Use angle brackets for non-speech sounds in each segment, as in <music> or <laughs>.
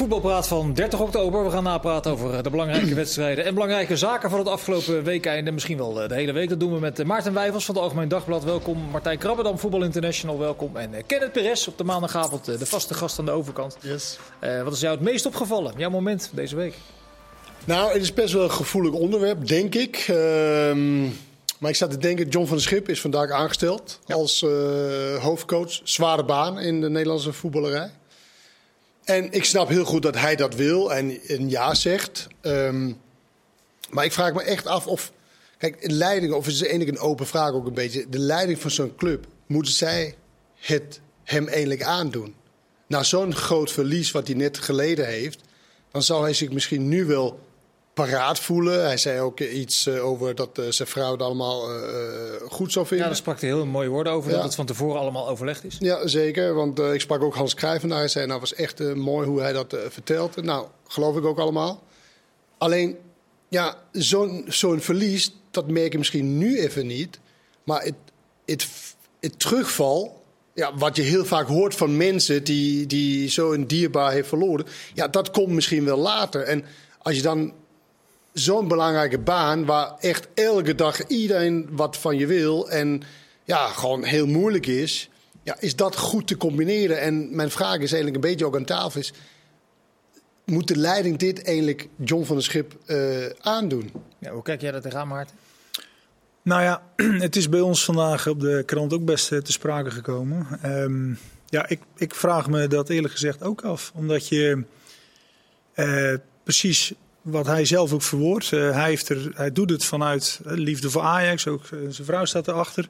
Voetbalpraat van 30 oktober. We gaan napraten over de belangrijke wedstrijden en belangrijke zaken van het afgelopen weekend. En misschien wel de hele week. Dat doen we met Maarten Wijvels van het Algemeen Dagblad. Welkom. Martijn Krabbedam, Voetbal International. Welkom. En Kenneth Perez op de maandagavond, de vaste gast aan de overkant. Yes. Uh, wat is jou het meest opgevallen? Jouw moment deze week? Nou, het is best wel een gevoelig onderwerp, denk ik. Uh, maar ik zat te denken, John van der Schip is vandaag aangesteld ja. als uh, hoofdcoach. Zware baan in de Nederlandse voetballerij. En ik snap heel goed dat hij dat wil en een ja zegt. Um, maar ik vraag me echt af of. Kijk, leiding, of is het enige een open vraag ook een beetje. De leiding van zo'n club, moeten zij het hem eigenlijk aandoen? Na zo'n groot verlies wat hij net geleden heeft, dan zou hij zich misschien nu wel paraat voelen. Hij zei ook iets uh, over dat uh, zijn vrouw het allemaal uh, goed zou vinden. Ja, daar sprak hij heel mooie woorden over, ja. dat het van tevoren allemaal overlegd is. Ja, zeker. Want ik sprak ook Hans Cruijff Hij zei, nou, was echt mooi hoe hij dat vertelde. Nou, geloof ik ook allemaal. Alleen, ja, zo'n zo'n verlies, dat merk je misschien nu even niet. Maar het, het, het terugval, ja, wat je heel vaak hoort van mensen die, die zo een dierbaar heeft verloren. Ja, dat komt misschien wel later. En als je dan zo'n belangrijke baan waar echt elke dag iedereen wat van je wil en ja, gewoon heel moeilijk is. Ja, is dat goed te combineren? En mijn vraag is eigenlijk een beetje ook aan tafel is... Moet de leiding dit eigenlijk John van der Schip uh, aandoen? Ja, hoe kijk jij dat tegenaan, Maarten? Nou ja, <clears throat> het is bij ons vandaag op de krant ook best te sprake gekomen. Um, ja, ik, ik vraag me dat eerlijk gezegd ook af. Omdat je uh, precies wat hij zelf ook verwoordt. Uh, hij, heeft er, hij doet het vanuit uh, liefde voor Ajax, ook uh, zijn vrouw staat erachter.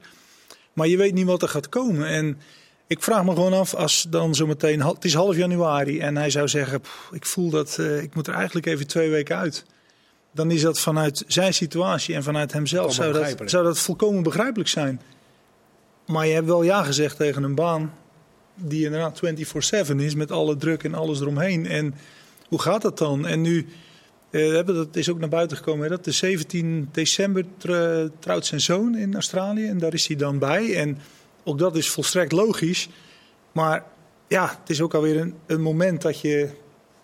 Maar je weet niet wat er gaat komen. En ik vraag me gewoon af, als dan zometeen, het is half januari en hij zou zeggen, pff, ik voel dat, ik moet er eigenlijk even twee weken uit. Dan is dat vanuit zijn situatie en vanuit hemzelf, zou dat, zou dat volkomen begrijpelijk zijn. Maar je hebt wel ja gezegd tegen een baan die inderdaad 24-7 is, met alle druk en alles eromheen. En hoe gaat dat dan? En nu... Uh, dat is ook naar buiten gekomen. Dat de 17 december trouwt zijn zoon in Australië. En daar is hij dan bij. En ook dat is volstrekt logisch. Maar ja, het is ook alweer een, een moment dat je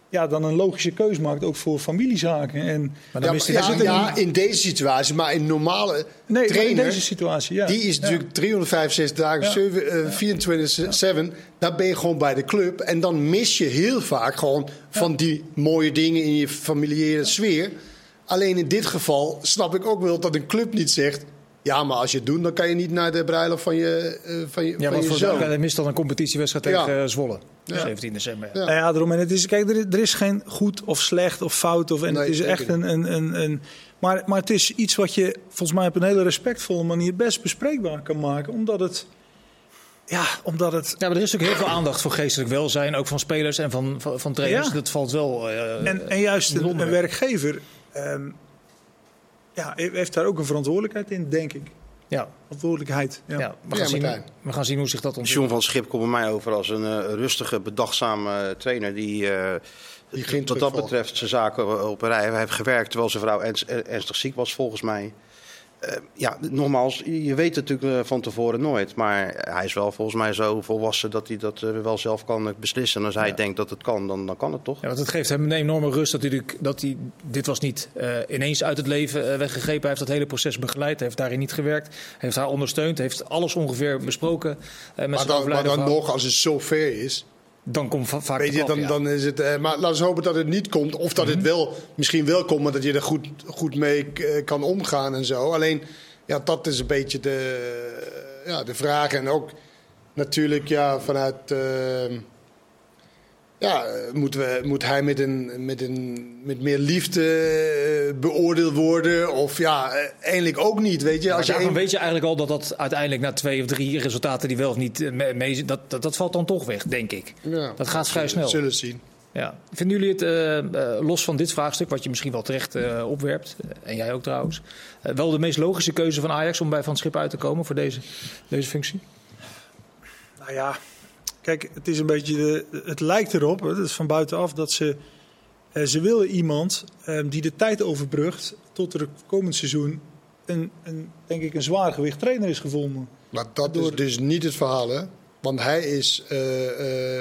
ja, dan een logische keus maakt, ook voor familiezaken. En, maar dan ja, ja, in deze situatie, maar in normale nee, trainer, in deze situatie, ja. die is natuurlijk 365 dagen, uh, 24-7, daar ben je gewoon bij de club. En dan mis je heel vaak gewoon van die mooie dingen in je familiale sfeer. Alleen in dit geval snap ik ook wel dat een club niet zegt... Ja, maar als je het doet, dan kan je niet naar de bruiloft van je, uh, van je, ja, van je voor zoon. Ja, mist dan een competitiewedstrijd ja. tegen uh, Zwolle. Ja. 17 december. Ja, ja daarom. En het is, kijk, er, er, is geen goed of slecht of fout. Of, en nee, het is echt een... een, een, een maar, maar het is iets wat je volgens mij op een hele respectvolle manier best bespreekbaar kan maken. Omdat het... Ja, omdat het... Ja, maar er is natuurlijk heel veel aandacht voor geestelijk welzijn. Ook van spelers en van, van, van trainers. Ja. Dat valt wel uh, en, en juist een, een werkgever... Um, ja, heeft daar ook een verantwoordelijkheid in, denk ik. Ja. Verantwoordelijkheid. Ja. ja, we, gaan ja, zien, we gaan zien hoe zich dat ontwikkelt. John van Schip komt bij mij over als een uh, rustige, bedachtzame trainer die, uh, die wat dat betreft zijn zaken op een rij heeft gewerkt terwijl zijn vrouw ernstig ziek was volgens mij. Uh, ja, nogmaals, je weet het natuurlijk uh, van tevoren nooit. Maar hij is wel volgens mij zo volwassen dat hij dat uh, wel zelf kan beslissen. En als hij ja. denkt dat het kan, dan, dan kan het toch. Ja, want het geeft hem een enorme rust dat hij, dat hij dit was niet ineens uit het leven weggegrepen. Hij heeft dat hele proces begeleid, heeft daarin niet gewerkt. Heeft haar ondersteund, heeft alles ongeveer besproken. met maar dan, maar dan nog, als het zo ver is, dan komt va vaak Weet je, dan, ja. dan is het. Uh, maar laten we hopen dat het niet komt. Of dat mm -hmm. het wel misschien wel komt, maar dat je er goed, goed mee uh, kan omgaan en zo. Alleen, ja, dat is een beetje de, ja, de vraag. En ook natuurlijk ja, vanuit. Ja, moet, we, moet hij met, een, met, een, met meer liefde beoordeeld worden? Of ja, eigenlijk ook niet, weet je. Als je een... weet je eigenlijk al dat dat uiteindelijk na twee of drie resultaten die wel of niet mee... Dat, dat, dat valt dan toch weg, denk ik. Ja, dat gaat vrij snel. Zullen zien. Ja. Vinden jullie het, uh, uh, los van dit vraagstuk, wat je misschien wel terecht uh, opwerpt, en jij ook trouwens, wel de meest logische keuze van Ajax om bij Van Schip uit te komen voor deze, deze functie? Nou ja, kijk, het is een beetje, de, het lijkt erop, het is van buitenaf, dat ze Uh, ze willen iemand uh, die de tijd overbrugt tot er komend seizoen een, een, denk ik, een zwaargewicht trainer is gevonden. Maar dat Door... is dus niet het verhaal, hè? Want hij is, uh,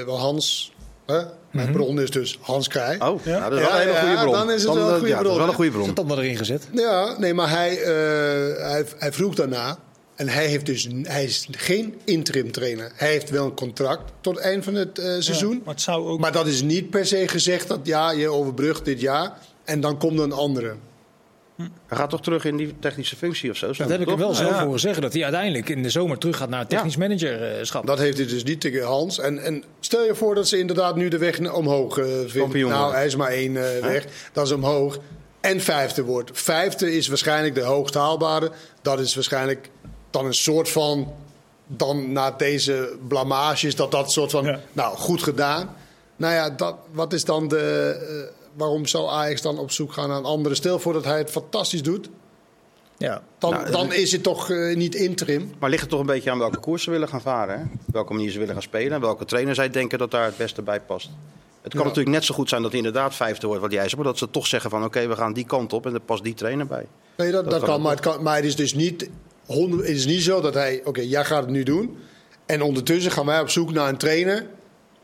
wel Hans, hè? Mijn mm -hmm. bron is dus Hans Krij. Oh, ja. nou, dat is wel een hele goede bron. Dan is het wel een goede ja, bron. Dat is wel een goede bron. Dat dan erin gezet. Ja, nee, maar hij, hij, hij vroeg daarna. En hij, heeft dus, hij is geen interim trainer. Hij heeft wel een contract tot het eind van het uh, seizoen. Ja, maar, het zou ook... maar dat is niet per se gezegd dat ja, je overbrugt dit jaar en dan komt er een andere. Hij gaat toch terug in die technische functie of zo? Dat heb ik hem wel zo ja. horen zeggen. Dat hij uiteindelijk in de zomer terug gaat naar het technisch ja. managerschap. Dat heeft hij dus niet tegen Hans. En, en stel je voor dat ze inderdaad nu de weg omhoog uh, vinden. Nou, hij is maar één uh, weg. Dat is omhoog. En vijfde wordt. Vijfde is waarschijnlijk de hoogst haalbare. Dat is waarschijnlijk dan een soort van. Dan na deze blamages, dat dat soort van. Ja. Nou, goed gedaan. Nou ja, dat, wat is dan de. Uh, waarom zou Ajax dan op zoek gaan naar een andere? Stel voor dat hij het fantastisch doet. Ja. Dan, nou, dan is het toch uh, niet interim. Maar ligt het toch een beetje aan welke koers ze willen gaan varen? Hè? Welke manier ze willen gaan spelen en welke trainer zij denken dat daar het beste bij past. Het kan ja. natuurlijk net zo goed zijn dat hij inderdaad vijfde wordt, wat jij zegt, maar dat ze toch zeggen van oké, okay, we gaan die kant op en er past die trainer bij. Nee, dat, dat, dat kan, kan, maar het kan, maar het is dus niet, het is niet zo dat hij, oké, jij gaat het nu doen. En ondertussen gaan wij op zoek naar een trainer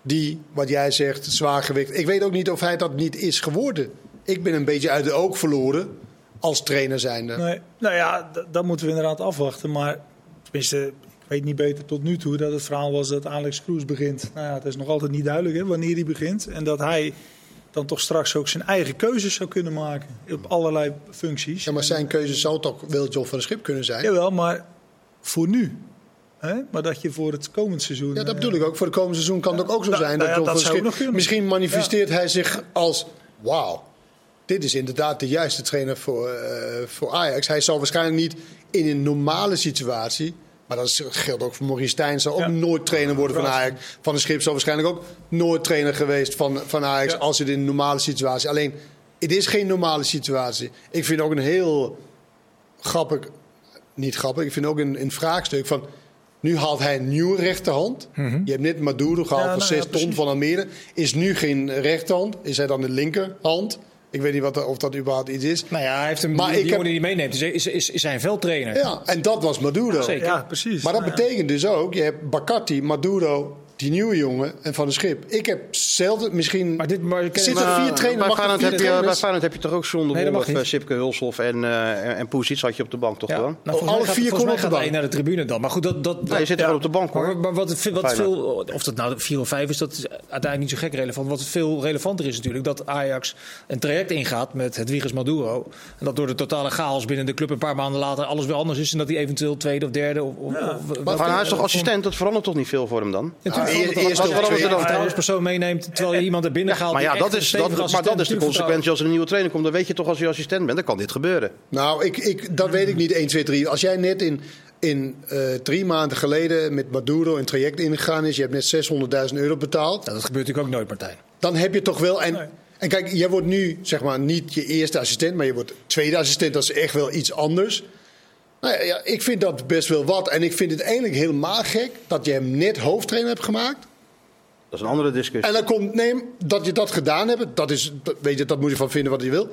die, wat jij zegt, zwaargewicht. Ik weet ook niet of hij dat niet is geworden. Ik ben een beetje uit de oog verloren als trainer zijnde. Nee, nou ja, dat moeten we inderdaad afwachten. Maar tenminste, ik weet niet beter tot nu toe dat het verhaal was dat Alex Kroes begint. Nou ja, het is nog altijd niet duidelijk hè, wanneer hij begint. En dat hij dan toch straks ook zijn eigen keuzes zou kunnen maken. Op allerlei functies. Ja, maar zijn keuze zou toch Wiltjof van de Schip kunnen zijn? Jawel, maar voor nu. Hè? Maar dat je voor het komend seizoen. Ja, dat bedoel ik ook. Voor het komend seizoen kan het ja, ook, zo zijn. Nou, dat, ja, dat Schip, misschien manifesteert ja. hij zich als: wauw, dit is inderdaad de juiste trainer voor, uh, voor Ajax. Hij zal waarschijnlijk niet in een normale situatie. Maar dat geldt ook voor Maurice Stijn. Zal ook ja. nooit trainer worden van Ajax. Van de Schip zal waarschijnlijk ook nooit trainer geweest van, van Ajax. Als het in een normale situatie. Alleen, het is geen normale situatie. Ik vind ook een heel grappig. Niet grappig, ik vind ook een, een vraagstuk van. Nu haalt hij een nieuwe rechterhand. Mm -hmm. Je hebt net Maduro gehaald ja, voor 6 nou ja, ton van Almere. Is nu geen rechterhand. Is hij dan de linkerhand? Ik weet niet wat, of dat überhaupt iets is. Nou ja, hij heeft hem, maar die, die jongen die hij meeneemt, is, is, is, is zijn veldtrainer. Ja, en dat was Maduro. Ja, zeker. Ja, precies. Maar dat nou, betekent dus ook, je hebt Bakati, Maduro, die nieuwe jongen en Van de Schip. Ik heb zelden, misschien maar dit, maar, zitten er vier trainers. Bij Feyenoord heb, je, bij Feyenoord heb je toch ook John de nee, Wolf, uh, Sipke Hulshoff en, uh, en Poesic had je op de bank toch ja. gewoon? Nou, alle gaat, vier konden op de bank. naar de tribune dan. Maar goed, dat... dat, nee, je zit ja. gewoon op de bank hoor. Maar, maar wat, wat veel, of dat nou vier of vijf is, dat is uiteindelijk niet zo gek relevant. Wat veel relevanter is natuurlijk, dat Ajax een traject ingaat met het Wiegers Maduro. En dat door de totale chaos binnen de club een paar maanden later alles weer anders is. En dat hij eventueel tweede of derde... Of, ja. of, maar hij is toch assistent? Dat verandert toch niet veel voor hem dan? Ja, Als je dan een vertrouwenspersoon meeneemt terwijl je iemand er binnen gaat. Maar ja, dat is, dat, maar dat is de consequentie als er een nieuwe trainer komt. Dan weet je toch als je assistent bent, dan kan dit gebeuren. Nou, ik, ik, dat weet ik niet 1, 2, 3. Als jij net in, in uh, drie maanden geleden met Maduro een traject ingegaan is, je hebt net 600.000 euro betaald. Ja, dat gebeurt natuurlijk ook nooit, Martijn. Dan heb je toch wel. En, nee. en kijk, jij wordt nu zeg maar niet je eerste assistent, maar je wordt tweede assistent. Dat is echt wel iets anders. Nou ja, ik vind dat best wel wat. En ik vind het eigenlijk helemaal gek dat je hem net hoofdtrainer hebt gemaakt. Dat is een andere discussie. En dan komt, nee, dat je dat gedaan hebt, dat is, weet je, dat moet je van vinden wat je wil.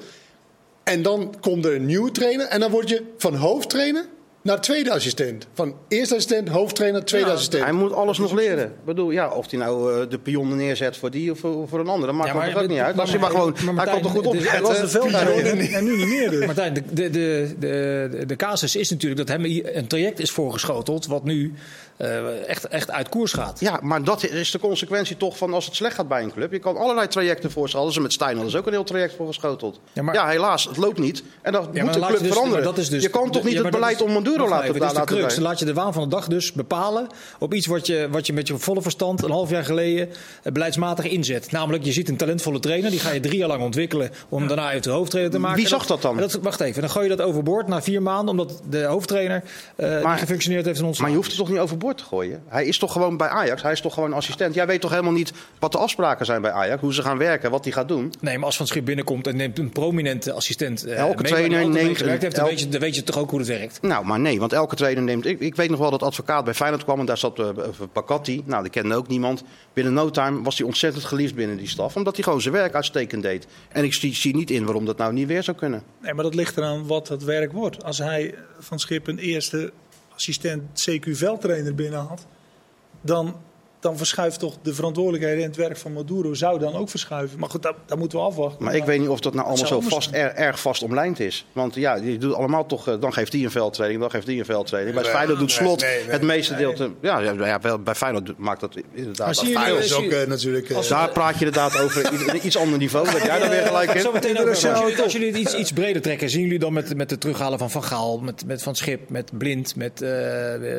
En dan komt er een nieuwe trainer en dan word je van hoofdtrainer naar tweede assistent. Van eerste assistent, hoofdtrainer, tweede ja, assistent. Hij moet alles nog leren. Ik bedoel, ja, of hij nou uh, de pionnen neerzet voor die of voor, voor een ander, dat maakt ja, er ook niet uit. Maar, maar gewoon, maar Martijn, hij komt er goed op. Hij was de veldrijder en nu niet meer. Dus. Martijn, de, de, de, de, de casus is natuurlijk dat hem een traject is voorgeschoteld wat nu uh, echt, echt uit koers gaat. Ja, maar dat is de consequentie toch van als het slecht gaat bij een club. Je kan allerlei trajecten voorstellen. Ze met Stijn hadden ze ook een heel traject voor geschoteld. Ja, maar, ja, helaas, het loopt niet. En dan ja, moet de club dus, veranderen. Dat is dus, je kan toch niet het beleid om Maduro laten, laten crux. Dan laat je de waan van de dag dus bepalen op iets wat je, wat je met je volle verstand een half jaar geleden beleidsmatig inzet. Namelijk, je ziet een talentvolle trainer, die ga je drie jaar lang ontwikkelen om daarna even de hoofdtrainer te maken. Wie zag dat dan? Dat, wacht even, dan gooi je dat overboord na vier maanden, omdat de hoofdtrainer uh, maar, gefunctioneerd heeft in ons. Maar je hoeft het toch niet overboord te gooien? Hij is toch gewoon bij Ajax? Hij is toch gewoon assistent? Jij weet toch helemaal niet wat de afspraken zijn bij Ajax? Hoe ze gaan werken, wat hij gaat doen? Nee, maar als Van Schip binnenkomt en neemt een prominente assistent. Uh, Elke trainer neemt. Heeft, dan, weet je, dan weet je toch ook hoe het werkt? Nou, maar nee. Want elke trainer neemt... Ik, ik weet nog wel dat advocaat bij Feyenoord kwam en daar zat uh, Pakati. Nou, die kende ook niemand. Binnen no time was hij ontzettend geliefd binnen die staf. Omdat hij gewoon zijn werk uitstekend deed. En ik zie, zie, niet in waarom dat nou niet weer zou kunnen. Nee, maar dat ligt eraan wat het werk wordt. Als hij van Schip een eerste assistent CQ-veldtrainer binnenhaalt... dan dan verschuift toch de verantwoordelijkheid en het werk van Maduro zou dan ook verschuiven. Maar goed, daar, moeten we afwachten. Maar, ik weet niet of dat nou allemaal zo vast, er, erg vast omlijnd is. Want ja, je doet allemaal toch, eh, dan geeft hij een veldtraining, dan geeft hij een veldtraining. Bij Feyenoord doet Slot het meeste deel. Te, ja, ja, ja, bij Feyenoord maakt dat inderdaad. Feyenoord is ook uh, natuurlijk... Uh, daar praat je inderdaad over iets, iets ander niveau. Dat jij daar weer gelijk in. Zometeen ook, als, jullie, als jullie het iets, iets breder trekken, zien jullie dan met, met het terughalen van Van Gaal, met, met Van Schip, met Blind, met uh,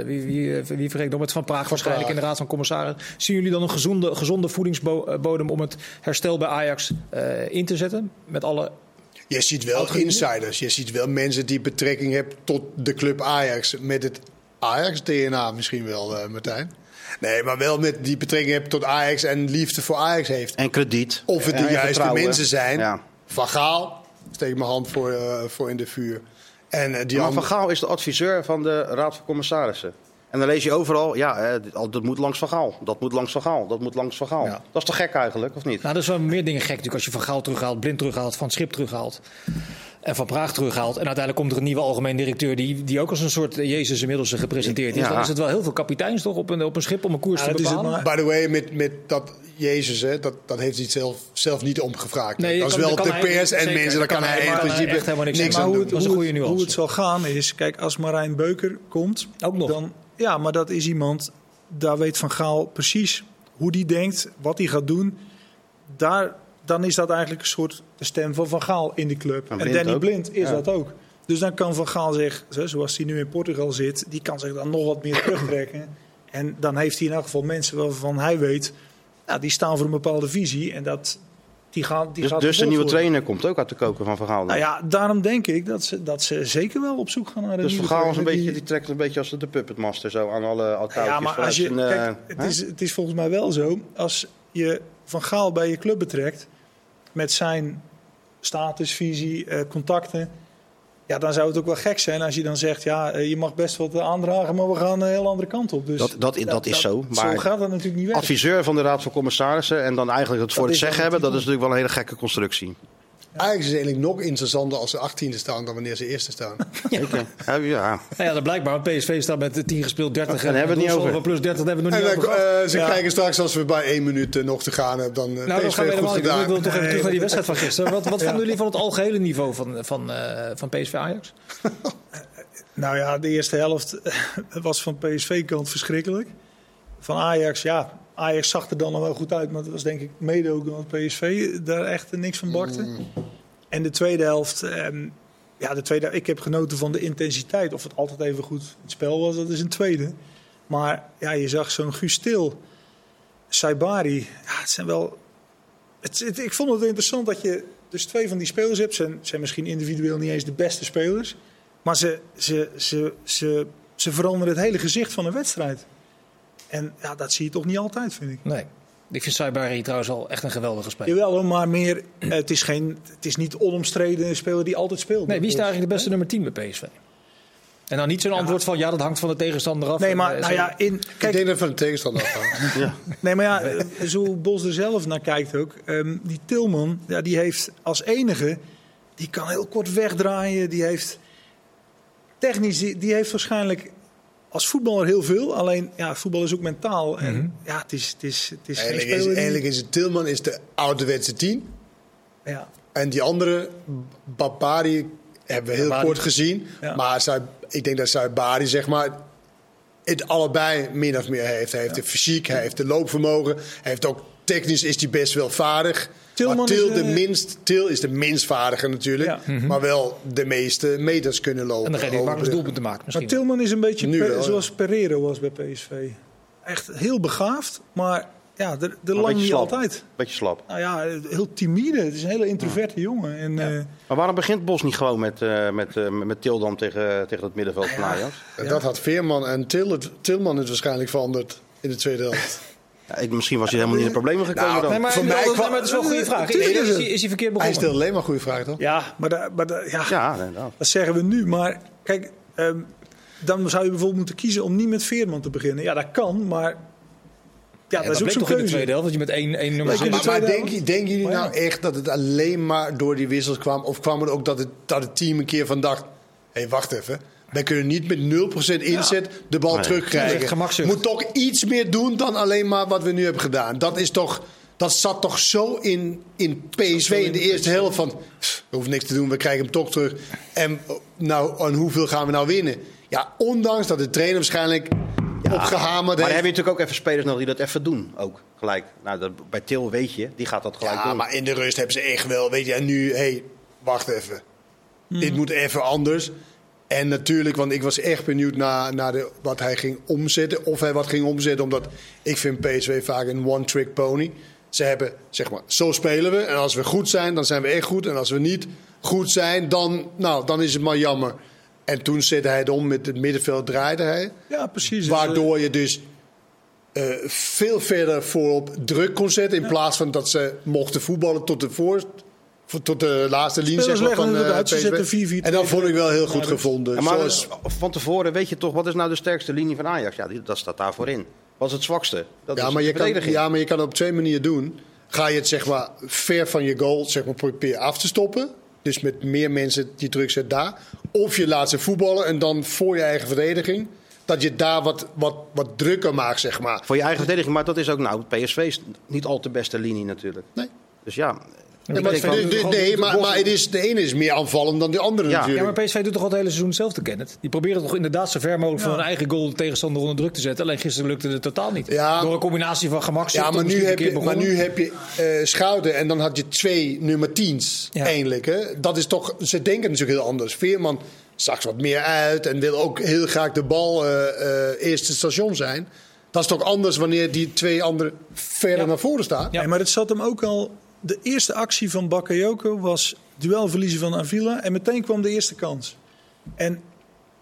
wie, wie, wie, wie nog met Van Praag waarschijnlijk in de Raad van Commissarissen. Zien jullie dan een gezonde, gezonde voedingsbodem om het herstel bij Ajax uh, in te zetten? Met alle je ziet wel insiders. Je ziet wel mensen die betrekking hebben tot de club Ajax. Met het Ajax-DNA misschien wel, uh, Martijn. Nee, maar wel met die betrekking hebben tot Ajax en liefde voor Ajax heeft. En krediet. Of het de juiste mensen zijn. Ja. Van Gaal, steek mijn hand voor, uh, voor in de vuur. En, uh, die maar Van Gaal is de adviseur van de Raad van Commissarissen. En dan lees je overal, ja, dat moet langs Van Gaal. Dat moet langs Van Gaal. Dat moet langs Van Gaal. Dat is toch gek eigenlijk, of niet? Nou, dat is wel meer dingen gek natuurlijk. Als je Van Gaal terughaalt, Blind terughaalt, Van Schip terughaalt. En Van Praag terughaalt. En uiteindelijk komt er een nieuwe algemeen directeur die, die ook als een soort Jezus inmiddels gepresenteerd is. Dan is het wel heel veel kapiteins toch op een, op een schip om een koers te bepalen. By the way, met, met dat Jezus, hè, dat, dat heeft hij zelf, zelf niet omgevraagd. Nee, dat is wel de pers en mensen, daar kan hij in principe echt helemaal niks, aan doen. Hoe, hoe, hoe het zal gaan is, kijk, als Marijn Beuker komt, ook nog. dan ja, maar dat is iemand, daar weet Van Gaal precies hoe die denkt, wat hij gaat doen. Daar, dan is dat eigenlijk een soort de stem van Van Gaal in de club. En, Danny Blind is dat ook. Dus dan kan Van Gaal zich, zoals hij nu in Portugal zit, die kan zich dan nog wat meer terugtrekken. En dan heeft hij in elk geval mensen waarvan hij weet, nou, die staan voor een bepaalde visie. En dat, die gaan, die dus gaat dus de nieuwe trainer komt ook uit de koken van Vergaal? Nou ja, daarom denk ik dat ze, dat ze zeker wel op zoek gaan naar de dus nieuwe Vergaal een beetje, die trekt een beetje als de puppetmaster zo aan alle touwtjes. Ja, maar als je, kijk, het, is, het is volgens mij wel zo, als je Van Gaal bij je club betrekt met zijn statusvisie, eh, contacten... Ja, dan zou het ook wel gek zijn als je dan zegt: ja, eh, je mag best wat aandragen, maar we gaan een heel andere kant op. Dus dat, dat, dat, is zo. Maar zo gaat dat natuurlijk niet weg. Adviseur van de Raad van Commissarissen en dan eigenlijk het voor het zeggen hebben, dat is natuurlijk wel een hele gekke constructie. Eigenlijk is het eigenlijk nog interessanter als ze achttiende staan dan wanneer ze eerste staan. <laughs> ja. ja. ja. Nou ja, blijkbaar. PSV staat met 10 gespeeld, 30 en hebben we het niet over. Plus 30 hebben we nog niet over. Uh, ze kijken straks als we bij één minuut uh, nog te gaan hebben. Dan uh, nou, PSV dan gaan we Ik wil toch even terug naar die wedstrijd van gisteren. Wat, wat <laughs> vonden jullie van het algehele niveau van, van, van PSV Ajax? <laughs> nou ja, de eerste helft was van PSV-kant verschrikkelijk. Van Ajax, ja, Ajax zag er dan nog wel goed uit, maar dat was denk ik mede ook omdat PSV daar echt niks van bakte. Mm. En de tweede helft, ehm, ja, de tweede, ik heb genoten van de intensiteit. Of het altijd even goed het spel was, dat is een tweede. Maar ja, je zag zo'n Guus Stil, Saibari, ja, het zijn wel... Het, ik vond het interessant dat je dus twee van die spelers hebt. Zijn, zijn misschien individueel niet eens de beste spelers. Maar ze, ze, ze, ze, ze veranderen het hele gezicht van een wedstrijd. En ja, dat zie je toch niet altijd, vind ik. Nee. Ik vind Saibari trouwens al echt een geweldige speler. Jawel, maar meer, het, is geen, het is niet onomstreden een speler die altijd speelt. Nee, wie is daar eigenlijk de beste nummer 10 bij PSV? En dan niet zo'n antwoord van ja, dat hangt van de tegenstander af. Nee, maar eh, nou ja, in, kijk, ik denk dat van de tegenstander afhangt. <laughs> ja. Nee, maar ja, eh, zo Bos er zelf naar kijkt ook. Um, die Tilman, ja, die heeft als enige, die kan heel kort wegdraaien. Die heeft technisch, die, die heeft waarschijnlijk als voetballer heel veel. Alleen, ja, voetbal is ook mentaal. En mm ja, het is, het is, het is eigenlijk, is, eigenlijk is het Tilman is de ouderwetse tien. Ja. En die andere, Babari, hebben we heel Babari. kort gezien. Ja. Maar zij, ik denk dat Saibari, zeg maar, het allebei min of meer heeft. Hij heeft de fysiek, hij heeft de loopvermogen. Hij heeft ook technisch is hij best wel vaardig. Tilman Til, is, de uh... minst, Til is de minst vaardige natuurlijk. Ja. Mm -hmm. Maar wel de meeste meters kunnen lopen. En dan ga je makkelijks doelpunten maken misschien. Maar Tilman is een beetje nu wel, zoals Pereira was bij PSV. Echt heel begaafd, maar ja, de, de lang niet slap. altijd. Beetje slap. Nou ja, heel timide. Het is een hele introverte ja. jongen. En, ja. uh, maar waarom begint Bos niet gewoon met, uh, met, uh, met Til dan tegen, tegen het middenveld van Ajax? Dat had Veerman en Til Tilman het waarschijnlijk veranderd in de tweede helft. <laughs> Ja, ik, misschien was hij helemaal niet in de problemen gekomen nou, dan. Nee, maar, voor mij kwam... het is wel een goede vraag. Nee, is, hij, is hij verkeerd begonnen? Hij stelt alleen maar goede vragen, toch? Ja, maar, da, maar da, ja, ja dat zeggen we nu. Maar kijk, um, dan zou je bijvoorbeeld moeten kiezen om niet met Veerman te beginnen. Ja, dat kan, maar ja, dat is ook zo'n toch in de keuze. tweede helft, dat je met één, één nummer Ja, zit. Maar, maar tweede denk, denken jullie ja. nou echt dat het alleen maar door die wissels kwam? Of kwam het ook dat het, dat het team een keer van dacht... Hé, hey, wacht even. Wij kunnen niet met 0% inzet de bal echt terugkrijgen. Moet toch iets meer doen dan alleen maar wat we nu hebben gedaan. Dat, is toch, dat zat toch zo in, in PSV in de eerste helft van... "Pff, We hoeven niks te doen, we krijgen hem toch terug. En, nou, en hoeveel gaan we nou winnen? Ja, ondanks dat de trainer waarschijnlijk opgehamerd Maar dan heeft. heb je natuurlijk ook even spelers nodig die dat even doen. Ook gelijk. Nou, dat, bij Til weet je, die gaat dat gelijk Ja, doen. maar in de rust hebben ze echt wel, weet je, en nu, hé, hey, wacht even. Hmm. Dit moet even anders. En natuurlijk, want ik was echt benieuwd naar, naar de, wat hij ging omzetten. Of hij wat ging omzetten, omdat ik vind PSV vaak een one-trick pony. Ze hebben, zeg maar, zo spelen we. En als we goed zijn, dan zijn we echt goed. En als we niet goed zijn, dan, nou, dan is het maar jammer. En toen zette hij het om met het middenveld, draaide hij. Ja, precies. Dus, Waardoor je dus eh, veel verder voorop druk kon zetten. In plaats van dat ze mochten voetballen tot de, voor, voor- tot de laatste linie. Zeg maar, van, eh, PSV. 4-4-2. En dat vond ik wel heel goed Ja, gevonden. Ja, maar Zoals, van tevoren weet je toch, wat is nou de sterkste linie van Ajax? Ja, die, dat staat daar voorin. Wat is het zwakste? Dat ja, is maar je kan, ja, maar je kan het op twee manieren doen. Ga je het zeg maar ver van je goal zeg maar, proberen af te stoppen. Dus met meer mensen die druk zet daar. Of je laat ze voetballen en dan voor je eigen verdediging. Dat je daar wat, wat, wat drukker maakt, zeg maar. Voor je eigen verdediging, maar dat is ook nou, PSV is niet al de beste linie natuurlijk. Nee. Dus ja, Maar, de- nee, maar, het maar het is, de ene is meer aanvallend dan de andere Ja. natuurlijk. Ja, maar PSV doet toch al het hele seizoen hetzelfde, Kenneth? Die proberen toch inderdaad zo ver mogelijk Ja. van hun eigen goal de tegenstander onder druk te zetten. Alleen gisteren lukte het totaal niet. Ja. Door een combinatie van gemakzucht. Ja, maar nu, heb je, maar nu heb je eh, Schouten en dan had je twee nummer 10's Ja. eindelijk. Hè? Dat is toch, ze denken natuurlijk heel anders. Veerman zag wat meer uit en wil ook heel graag de bal eh, eh, eerste station zijn. Dat is toch anders wanneer die twee anderen verder Ja. naar voren staan? Ja. Nee, maar het zat hem ook al. De eerste actie van Bakayoko was duel verliezen van Avila. En meteen kwam de eerste kans. En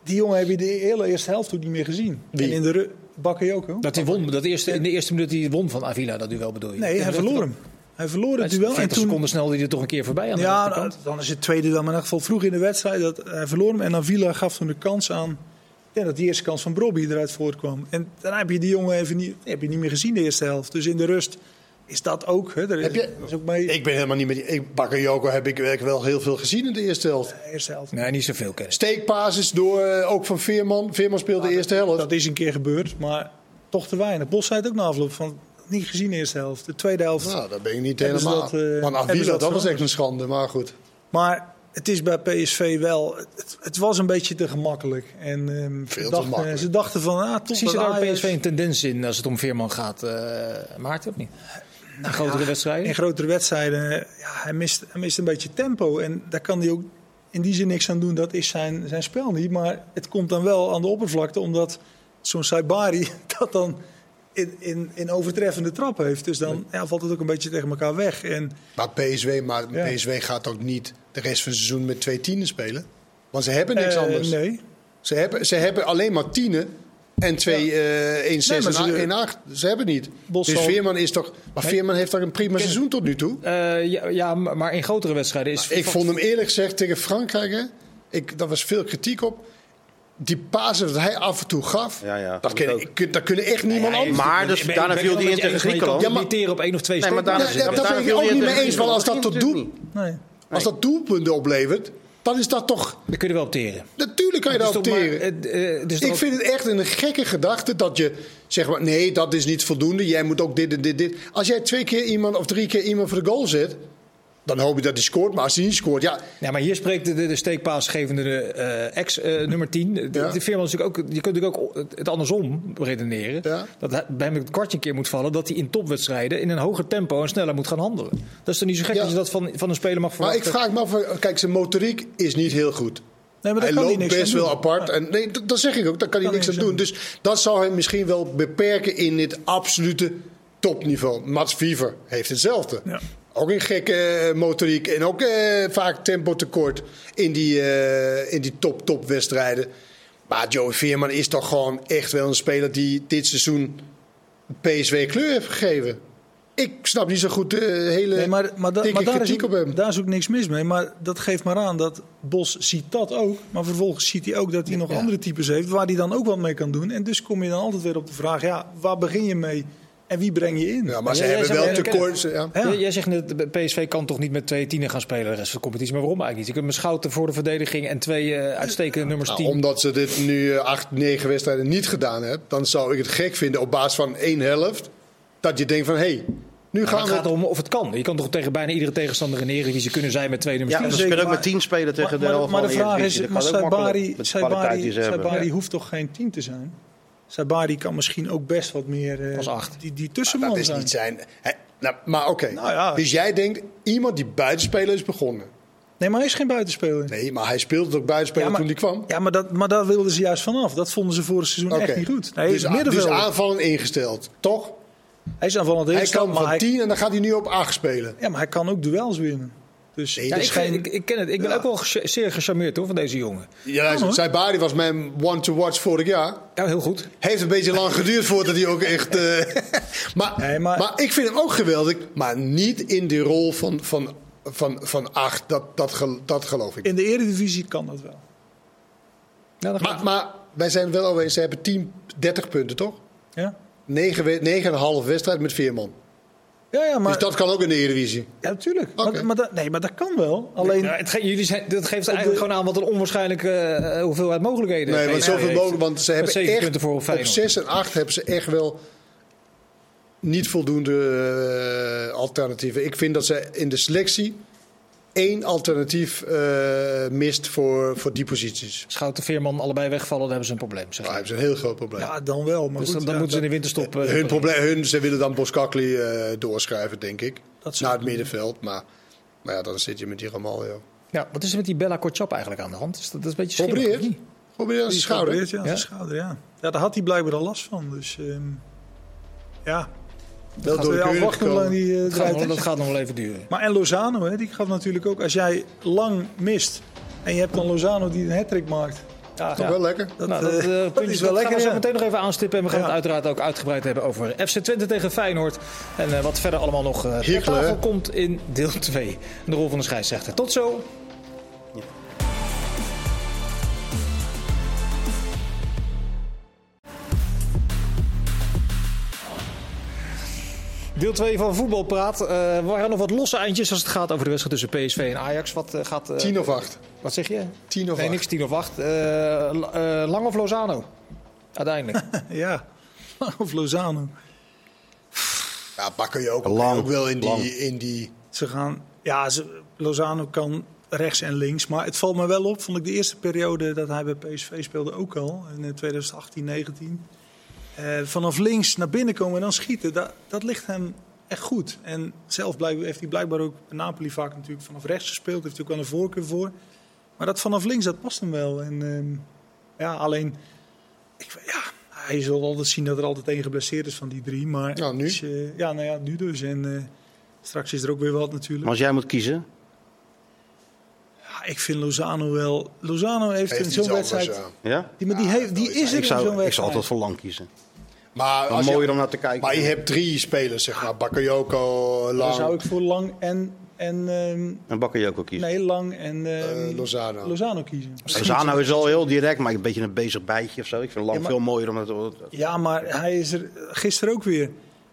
die jongen heb je de hele eerste helft ook niet meer gezien. Wie? En in de Bakayoko. Dat hij won, dat eerste, in de eerste minuut die hij won van Avila, dat duel bedoel je? Nee, hij verloor hem. Hij verloor het duel. En 40 toen, seconden snel die er toch een keer voorbij aan de ja, nou, dan is het tweede dan. Maar in ieder geval vroeg in de wedstrijd. Dat hij verloor hem. En Avila gaf toen de kans aan. Ja, dat die eerste kans van Brobby eruit voortkwam. En dan heb je die jongen even niet, heb je niet meer gezien de eerste helft. Dus in de rust is dat ook. Hè. Daar is, Heb je- is ook mee. Ik ben helemaal niet met die. ik- Bakayoko heb ik wel heel veel gezien in de eerste helft. de eerste helft. Nee, niet zoveel kennen. Steekpases door eh, ook van Veerman. Veerman speelde de eerste helft. Dat is een keer gebeurd, maar toch te weinig. Bos zei het ook na afloop van niet gezien de eerste helft. De tweede helft. Nou, dat ben ik niet helemaal. dat, Avila, dat dat was echt een schande. Maar goed. Maar het is bij PSV wel. Het, het was een beetje te gemakkelijk. En ehm, Veel te dachten, makkelijk. ze dachten van ah, toch Zie je dat daar PSV een tendens in als het om Veerman gaat? eh Maarten of niet? In grotere wedstrijden? In grotere wedstrijden, ja, hij, mist, hij mist een beetje tempo. En daar kan hij ook in die zin niks aan doen. Dat is zijn, zijn spel niet. Maar het komt dan wel aan de oppervlakte, omdat zo'n Saibari <laughs> dat dan in, in, in overtreffende trap heeft. Dus dan ja, valt het ook een beetje tegen elkaar weg. En Maar PSV, maar Ja. PSV gaat ook niet de rest van het seizoen met twee tienen spelen. Want ze hebben niks eh, anders. Nee. Ze, hebben, ze hebben alleen maar tienen en twee eh 1 6 Nee, maar en ze- 1 8. Ze hebben niet. Dus Veerman is toch... Maar Veerman heeft toch een prima seizoen tot nu toe? Eh, ja, ja, maar in grotere wedstrijden is... Ik vond hem eerlijk gezegd tegen Frankrijk... Hè, ik, daar was veel kritiek op. Die pasen dat hij af en toe gaf... Ja, ja, dat, ik kun, ook. ik, kun- dat kunnen echt niemand Ja, anders. Maar dus ben- daarna ben viel je in tegen maar Griekenland. irriteren op één of twee Nee, maar steekballen. daarna, Ja, ja, dat daarna ben ik ook niet mee eens, want als dat tot doel-. Als dat doelpunten oplevert, dan is dat toch... Daar kun je wel opteren. Natuurlijk kan je maar- opteren. eh, Ik vind het echt een gekke gedachte dat je zeg maar, nee, dat is niet voldoende. Jij moet ook dit en dit, dit. Als jij twee keer iemand of drie keer iemand voor de goal zet, dan hoop je dat hij scoort. Maar als hij niet scoort, ja, Ja, maar hier spreekt de, de, de steekpaasgevende eh, ex eh, nummer 10. De, Ja. de Veerman is natuurlijk ook, je kunt natuurlijk ook het andersom redeneren. Ja. Dat bij hem het kwartje een keer moet vallen dat hij in topwedstrijden in een hoger tempo en sneller moet gaan handelen. Dat is toch niet zo gek Ja. dat je dat van, van een speler mag maar ik verwachten. vraag me af, kijk, zijn motoriek is niet heel goed. Nee, maar Hij kan loopt hij best wel apart. Ja. En, nee, dat, dat zeg ik ook, daar kan hij niks aan doen. Dus dat zou hem misschien wel beperken in dit absolute topniveau. Mats Viever heeft hetzelfde. Ja. Ook een gekke eh, motoriek en ook eh, vaak tempo tekort in die, eh, in die top-top wedstrijden. Maar Joey Veerman is toch gewoon echt wel een speler die dit seizoen PSV kleur heeft gegeven. ik snap niet zo goed de hele Nee, maar, maar, da- dikke maar daar, is ook, op hem. daar is ook niks mis mee. Maar dat geeft maar aan dat Bos ziet dat ook. Maar vervolgens ziet hij ook dat hij nog andere types heeft waar hij dan ook wat mee kan doen. En dus kom je dan altijd weer op de vraag, ja, waar begin je mee en wie breng je in? Ja, maar ze Ja, hebben wel tekort. Ja. Ja. Jij- Jij zegt net, de PSV kan toch niet met twee tienen gaan spelen de rest van de competitie. Maar waarom eigenlijk niet? Je kunt met Schouten voor de verdediging en twee eh, uitstekende nummers Nou, 10. omdat ze dit nu eh, acht, negen wedstrijden niet gedaan hebben, dan zou ik het gek vinden op basis van één helft. Dat je denkt van hé, hey, nu gaan het we. gaat erom of het kan. Je kan toch tegen bijna iedere tegenstander in de Eredivisie kunnen zijn met twee nummers Ja, 10. ze kunnen ook met 10 spelen tegen Maar, de helft maar de vraag is, maar Saibari, Saibari. Saibari hoeft toch geen 10 te zijn? Saibari kan misschien ook best wat meer eh, Als acht. die, die tussenman Dat is zijn. niet zijn. Nou, maar oké. Nou ja. Dus jij denkt iemand die buitenspeler is begonnen. Nee, maar hij is geen buitenspeler. Nee, maar hij speelde ook buitenspeler Ja, maar- toen hij kwam. Ja, maar, dat, maar daar wilden ze juist vanaf. Dat vonden ze vorig seizoen echt niet goed. Nee, dus, dus, dus aanvallen ingesteld, toch? hij is aanvallend Hij ingesteld, kan maar van hij, 10 en dan gaat hij nu op 8 spelen. ja, maar hij kan ook duels winnen. Dus Ja, ik, geen... ik, ik ken het. Ik ben Ja. ook wel zeer gecharmeerd hoor, van deze jongen. Ja, hoor. Saibari was mijn one-to-watch vorig jaar. Ja, heel goed. Heeft een beetje lang geduurd voordat hij ook echt. eh, <laughs> maar, Nee, maar... maar- ik vind hem ook geweldig, maar niet in die rol van, van, van, van 8. Dat, dat, gel- dat geloof ik. In de eredivisie kan dat wel. Ja, dat Maar, maar wij zijn wel over eens, ze hebben 10, 30 punten toch? Ja, 9, we- 9,5 wedstrijd met 4 man. Ja, ja maar... Dus dat kan ook in de Eredivisie. Ja, natuurlijk. Maar, maar dat, nee, maar dat kan wel. Alleen... Ja, het ge- jullie zijn, dat geeft de- eigenlijk gewoon aan wat een onwaarschijnlijke eh, hoeveelheid mogelijkheden Nee, want zoveel mogelijk. Want ze hebben echt voor op Feyenoord. 6 en 8 hebben ze echt wel niet voldoende eh, alternatieven. Ik vind dat ze in de selectie één alternatief eh, mist voor, voor die posities. Schouten Veerman allebei wegvallen, dan hebben ze een probleem. Zeg je. hebben ze een heel groot probleem. Ja, dan wel. Maar dus goed, dan, dan ja, moeten ze in de dat- winterstop... eh, hun probleem, hun, ze willen dan Boskakli eh doorschrijven, denk ik. Dat naar het middenveld. Maar, maar ja, dan zit je met die Ramaljo. Ja, wat is er met die Bella Kortchap eigenlijk aan de hand? Is dat, dat is een beetje schimmig, Probeer. Probeer aan zijn schouder. Ja, aan Ja? zijn schouder, ja. Ja, daar had hij blijkbaar al last van. Dus ehm, ja, Wel gaat door de weer keuring afwachten hoe lang die eh, Dat gaat, is. dat gaat nog wel even duren. Maar en Lozano, hè, die gaat natuurlijk ook... Als jij lang mist en je hebt dan Lozano die een hat maakt... Ja, Toch wel lekker. dat, nou, dat, eh, eh, <laughs> dat puntje is wel gaan lekker, we zo ja. meteen nog even aanstippen. En we gaan Ja. het uiteraard ook uitgebreid hebben over FC Twente tegen Feyenoord. En eh, wat verder allemaal nog eh ter tafel komt in deel 2. De rol van de scheidsrechter. Tot zo. Deel 2 van Voetbalpraat. Eh we waren nog wat losse eindjes als het gaat over de wedstrijd tussen PSV en Ajax. Wat eh, gaat... eh, 10 of 8. Wat zeg je? 10 of Nee, 8. niks 10 of 8. Lang of Lozano? Uiteindelijk. <laughs> Ja, of Lozano. Ja, pakken je ook, Lang, ook wel in die, lang. in die... Ze gaan, ja, ze, Lozano kan rechts en links. Maar het valt me wel op, vond ik de eerste periode dat hij bij PSV speelde ook al. In eh, 2018, 19. Eh, vanaf links naar binnen komen en dan schieten, dat, dat ligt hem echt goed. En zelf heeft hij blijkbaar ook bij Napoli vaak natuurlijk vanaf rechts gespeeld. Heeft hij ook wel een voorkeur voor. Maar dat vanaf links, dat past hem wel. En ehm, ja, alleen, ik, ja, hij zal altijd zien dat er altijd één geblesseerd is van die drie. Maar Nou, nu? is, eh, ja, nou ja, nu dus. En eh, straks is er ook weer wat natuurlijk. Maar als jij moet kiezen, Ja, ik vind Lozano wel. Lozano heeft, Heeft in zo'n wedstrijd. ja. ja? Die, maar die, heeft, die is er Ik in zo'n zou, wedstrijd. ik zou altijd voor lang kiezen. Maar, Dan als je- mooier om naar te kijken. maar je hebt drie spelers, zeg maar. Bakayoko, Dan Lang, zou ik voor Lang en. en ehm, En je wel kiezen. nee, Lang en. ehm, eh, Lozano. Lozano kiezen. Lozano is al heel direct, maar een beetje een bezig bijtje of zo. Ik vind Lang Ja, maar- veel mooier om het... Ja, maar hij is er gisteren ook weer.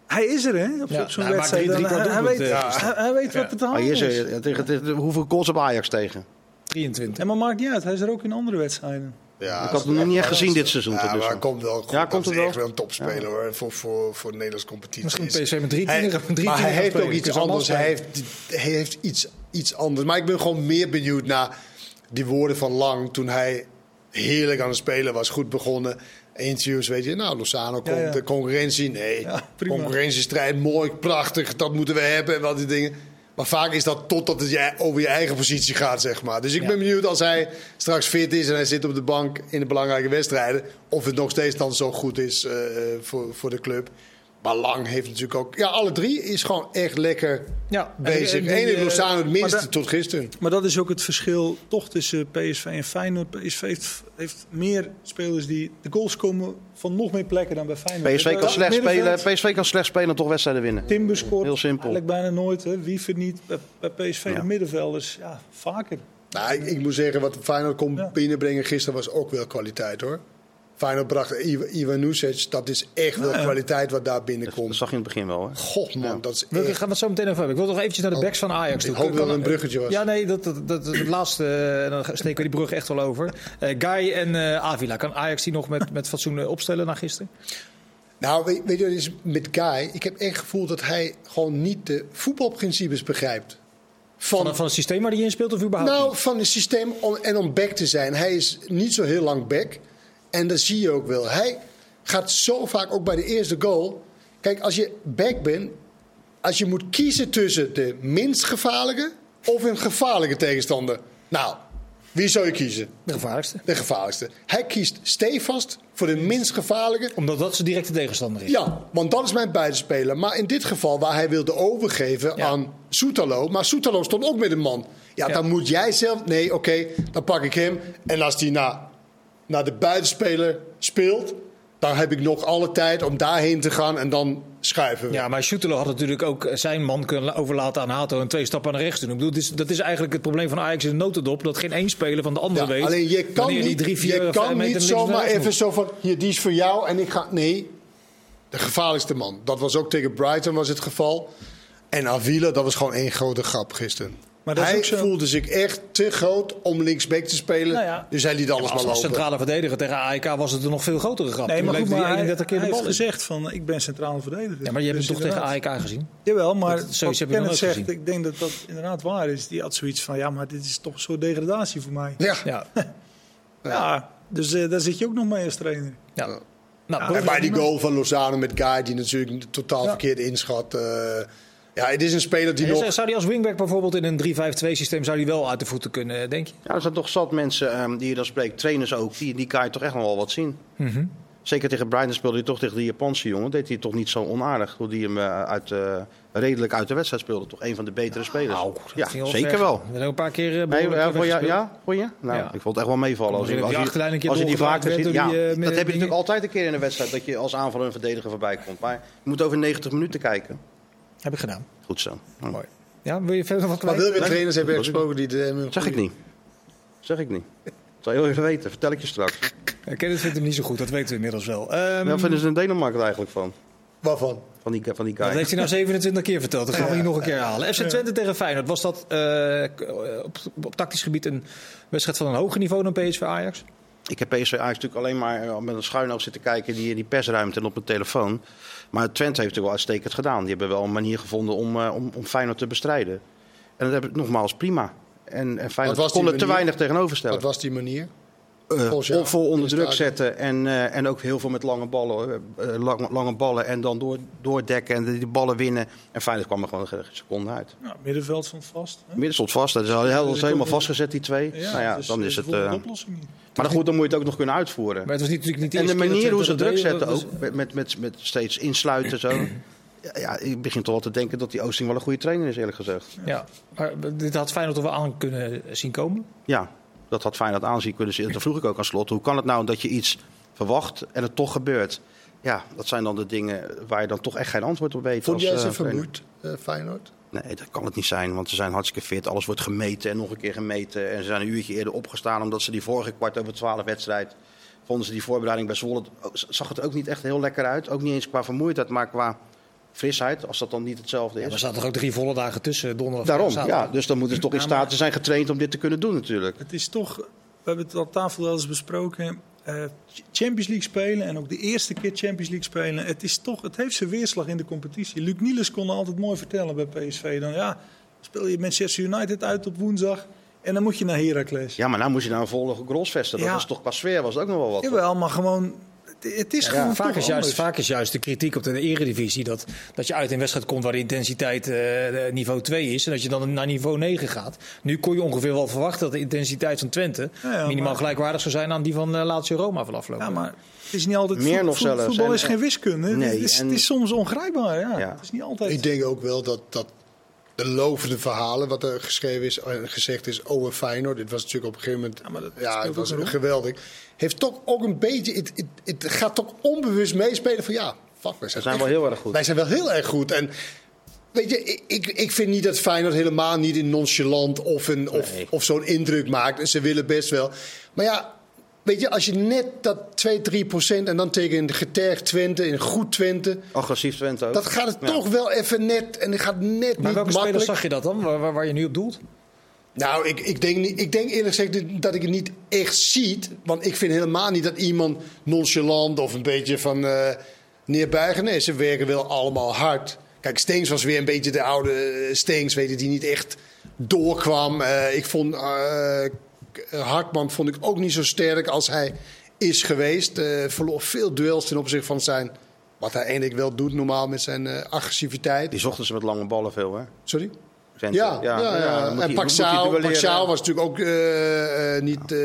Hij is er, hè? Op, Ja, zo'n hij maakt wedstrijd. drie- drie hij, hij weet, eh, hij, hij weet wat het hier is, is. er- tegen, tegen- hoeveel goals op Ajax tegen? 23. En maar maakt niet uit, hij is er ook in andere wedstrijden. Ja, Ik had hem nog niet echt gezien dit seizoen. Ja, tot maar hij komt wel goed. Ja, Dat komt het wel? echt wel een topspeler hoor, voor, voor, voor de Nederlandse competitie. Misschien Is- PSV met drie Hij- tieners- drie maar hij heeft ook iets anders. Hij heeft, hij heeft iets, iets anders. Maar ik ben gewoon meer benieuwd naar die woorden van Lang toen hij heerlijk aan het spelen was, goed begonnen. Interviews, weet je, nou, Lozano komt, Ja, ja. de concurrentie, nee. Concurrentiestrijd, mooi, prachtig, dat moeten we hebben en wat die dingen. Maar vaak is dat totdat het je, over je eigen positie gaat, zeg maar. Dus ik Ja. ben benieuwd als hij straks fit is en hij zit op de bank in de belangrijke wedstrijden. Of het nog steeds dan zo goed is eh, voor, voor de club. Maar Lang heeft natuurlijk ook... Ja, alle drie is gewoon echt lekker Ja, bezig. en- Eén en heeft Lozano het eh, minste da- tot gisteren. Maar dat is ook het verschil toch tussen PSV en Feyenoord. PSV heeft, heeft meer spelers die de goals komen van nog meer plekken dan bij Feyenoord. PSV kan, slecht spelen, PSV kan slecht spelen en toch wedstrijden winnen. Timber scoort Heel simpel. eigenlijk bijna nooit. Hè. Wiever niet. Bij, bij PSV Ja. de middenvelders, ja, vaker. Nou, ik, ik moet zeggen, wat Feyenoord kon Ja. binnenbrengen gisteren was ook wel kwaliteit hoor. Feyenoord bracht Ivan Ivan Nusic, dat is echt wel kwaliteit wat daar binnenkomt. dat zag je in het begin wel. Hè? God man, dat is Wil ik echt... gaan we het zo meteen over hebben. Ik wil nog eventjes naar de Oh, backs van Ajax ik toe. hoop dat een bruggetje was. Ja, nee, dat, dat, dat, het laatste, eh, dan steken we die brug echt wel over. Eh Guy en eh, Avila, kan Ajax die nog met, met fatsoen opstellen na gisteren? Nou, weet, weet je wat het is met Guy? Ik heb echt het gevoel dat hij gewoon niet de voetbalprincipes begrijpt. Van, van het systeem waar hij in speelt of überhaupt Nou, niet? van het systeem om, en om back te zijn. Hij is niet zo heel lang back. En dat zie je ook wel. Hij gaat zo vaak ook bij de eerste goal. Kijk, als je back bent, als je moet kiezen tussen de minst gevaarlijke of een gevaarlijke tegenstander. Nou, wie zou je kiezen? De gevaarlijkste. De gevaarlijkste. Hij kiest stevast voor de minst gevaarlijke. Omdat dat zijn directe tegenstander is. Ja, want dat is mijn buitenspeler. Maar in dit geval waar hij wilde overgeven Ja. aan Soetalo. Maar Soetalo stond ook met een man. Ja, Ja. dan moet jij zelf... Nee, oké, dan pak ik hem. En als hij naar, naar de buitenspeler speelt... dan heb ik nog alle tijd om daarheen te gaan en dan schuiven we. Ja, maar Schutelo had natuurlijk ook zijn man kunnen overlaten aan Hato en twee stappen naar rechts doen. Ik bedoel, dat is, dat is eigenlijk het probleem van Ajax in de notendop. Dat geen één speler van de andere Ja, weet. alleen je kan die niet, drie, vier, je kan niet zomaar even moet. zo van... Hier, die is voor jou en ik ga... Nee, de gevaarlijkste man. Dat was ook tegen Brighton was het geval. En Avila, dat was gewoon één grote grap gisteren. Maar hij zo- voelde zich echt te groot om linksback te spelen. Nou ja. Dus hij liet alles Als, maar als lopen. centrale verdediger tegen AEK was het een nog veel grotere grap. Nee, maar goed, maar hij hij, 31 keer hij de bal heeft gezegd van ik ben centrale verdediger. Ja, maar je hebt Dus hem toch tegen. AEK gezien? Jawel, maar Dat- zoiets heb je nooit zegt, gezien. ik denk dat dat inderdaad waar is. Die had zoiets van, ja, maar dit is toch een soort degradatie voor mij. Ja. Ja. <laughs> Ja, dus eh, daar zit je ook nog mee als trainer. ja. Nou, Ja, En bij die goal van Lozano met Guy, die natuurlijk totaal Ja. verkeerd inschat. Ja, het is een speler die Ja, nog... Zou die als wingback bijvoorbeeld in een 3-5-2 systeem zou die wel uit de voeten kunnen, denk je? Ja, er zijn toch zat mensen ehm, die je dan spreekt, trainers ook, die, die kan je toch echt nog wel wat zien. Mhm. Zeker tegen Brighton speelde hij toch tegen die Japanse jongen. Deed hij toch niet zo onaardig. Hoe die hem eh, uit, eh, redelijk uit de wedstrijd speelde. Toch een van de betere spelers. Nou, ja, zeker wel. We een paar keer eh, Nee, ja, vond je, ja, vond je? Nou, Ja. ik vond het echt wel meevallen. Als, je- als, een je, keer als je die vaker ziet. Ja, die, dat heb je natuurlijk altijd een keer in een wedstrijd. Dat je als aanvaller en verdediger voorbij komt. Maar je moet over 90 minuten kijken. Heb ik gedaan. Goed zo. Hm. Mooi. Ja, wil je verder nog wat Maar kwijt? trainers heb je gesproken die... De, Zeg ik niet. Zeg ik niet. Dat zou je heel even weten. Vertel ik je straks. Ja, Kenneth vindt hem niet zo goed, dat weten we inmiddels wel. Ehm, Wat vinden ze in Denemarken er eigenlijk van? Waarvan? Van die, van die guy. dat heeft hij nou 27 keer verteld. Dat gaan we hier nog een keer halen. FC Twente tegen Feyenoord. Was dat eh, op, op tactisch gebied een wedstrijd van een hoger niveau dan PSV Ajax? Ik heb PSV Ajax natuurlijk alleen maar eh, met een schuin oog zitten kijken die, in die persruimte en op mijn telefoon. Maar Twente heeft natuurlijk wel uitstekend gedaan. Die hebben wel een manier gevonden om, eh, om, om Feyenoord te bestrijden. En dat heb ik nogmaals prima. En, en Feyenoord kon er te weinig tegenover stellen. Wat was die manier? Eh, jou? vol onder druk zetten en, eh, en ook heel veel met lange ballen. eh, lange, lange ballen en dan door, doordekken en die, ballen winnen. En Feyenoord kwam er gewoon een seconde uit. Nou, middenveld stond vast. Hè? Midden stond vast. Dat is al heel, dat is helemaal vastgezet, die twee. nou ja, dus, dan is het... eh, oplossing niet. maar dan goed, dan moet je het ook nog kunnen uitvoeren. Maar het was niet, natuurlijk niet de En de manier dat hoe ze druk dat zetten Dat ook, met, met, met steeds insluiten zo. Ja, ja, ik begin toch wel te denken dat die Oosting wel een goede trainer is, eerlijk gezegd. Ja, maar dit had Feyenoord toch wel aan kunnen zien komen? Ja, dat had Feyenoord aanzien kunnen zien. Dat vroeg ik ook aan slot. Hoe kan het nou dat je iets verwacht en het toch gebeurt? Ja, dat zijn dan de dingen waar je dan toch echt geen antwoord op weet. Vond jij eh, ze vermoeid, eh, Feyenoord? Nee, dat kan het niet zijn, want ze zijn hartstikke fit. Alles wordt gemeten en nog een keer gemeten. En ze zijn een uurtje eerder opgestaan omdat ze die vorige kwart over twaalf wedstrijd... vonden ze die voorbereiding bij Zwolle... zag het ook niet echt heel lekker uit. Ook niet eens qua vermoeidheid, maar qua frisheid. Als dat dan niet hetzelfde Ja, is. er zaten toch ook drie volle dagen tussen donderdag Daarom, en zaterdag. ja. Dus dan moeten ze toch in staat zijn getraind om dit te kunnen doen natuurlijk. Het is toch, we hebben het op tafel wel eens besproken. eh, Champions League spelen en ook de eerste keer Champions League spelen. Het, is toch, het heeft zijn weerslag in de competitie. Luc Niels kon altijd mooi vertellen bij PSV. Dan ja, speel je Manchester United uit op woensdag en dan moet je naar Heracles. Ja, maar nou moest je nou een volle grolsvesten. Dat Ja. was toch qua sfeer was het ook nog wel wat. Jawel, maar gewoon, het is gewoon vaak, is juist, anders. vaak is juist de kritiek op de eredivisie dat, dat je uit een wedstrijd komt waar de intensiteit eh, niveau 2 is en dat je dan naar niveau 9 gaat. Nu kon je ongeveer wel verwachten dat de intensiteit van Twente Ja, ja, minimaal maar- gelijkwaardig zou zijn aan die van eh Lazio Roma van afgelopen. Ja, maar het is niet altijd... Meer nog zelfs. Voetbal En- is geen wiskunde. Nee, het, is, en- het is soms ongrijpbaar. Ja. Ja. Het is niet altijd... Ik denk ook wel dat, dat de lovende verhalen, wat er geschreven is en gezegd is over Feyenoord. Dit was natuurlijk op een gegeven moment, Ja, maar dat ja, het was geweldig. Heeft toch ook een beetje, het, het, het gaat toch onbewust meespelen van ja, fuck, wij zijn, We zijn echt- wel heel erg goed. Wij zijn wel heel erg goed. En weet je, ik- ik, ik vind niet dat Feyenoord helemaal niet in nonchalant of, een, of, Nee. of zo'n indruk maakt. En ze willen best wel. Maar ja, weet je, als je net dat 2, 3 procent en dan tegen een getergd Twente, een goed Twente. Agressief Twente ook. Dat gaat het Ja. toch wel even net. En het gaat net maar niet welke spelers zag je dat dan, waar, je nu op doelt? Nou, ik, ik, denk, niet- ik denk eerlijk gezegd dat ik het niet echt zie. Want ik vind helemaal niet dat iemand nonchalant of een beetje van eh neerbuigen. Nee, ze werken wel allemaal hard. Kijk, Steens was weer een beetje de oude eh, Steens, weet je, die niet echt doorkwam. Eh, ik vond eh, Hartman vond ik ook niet zo sterk als hij is geweest. Eh verloor veel duels ten opzichte van zijn... Wat hij eigenlijk wel doet normaal met zijn eh, agressiviteit. Die zochten ze met lange ballen veel, hè? Sorry? Ja, ja, ja, en. Paxao was natuurlijk ook eh, eh, niet... eh,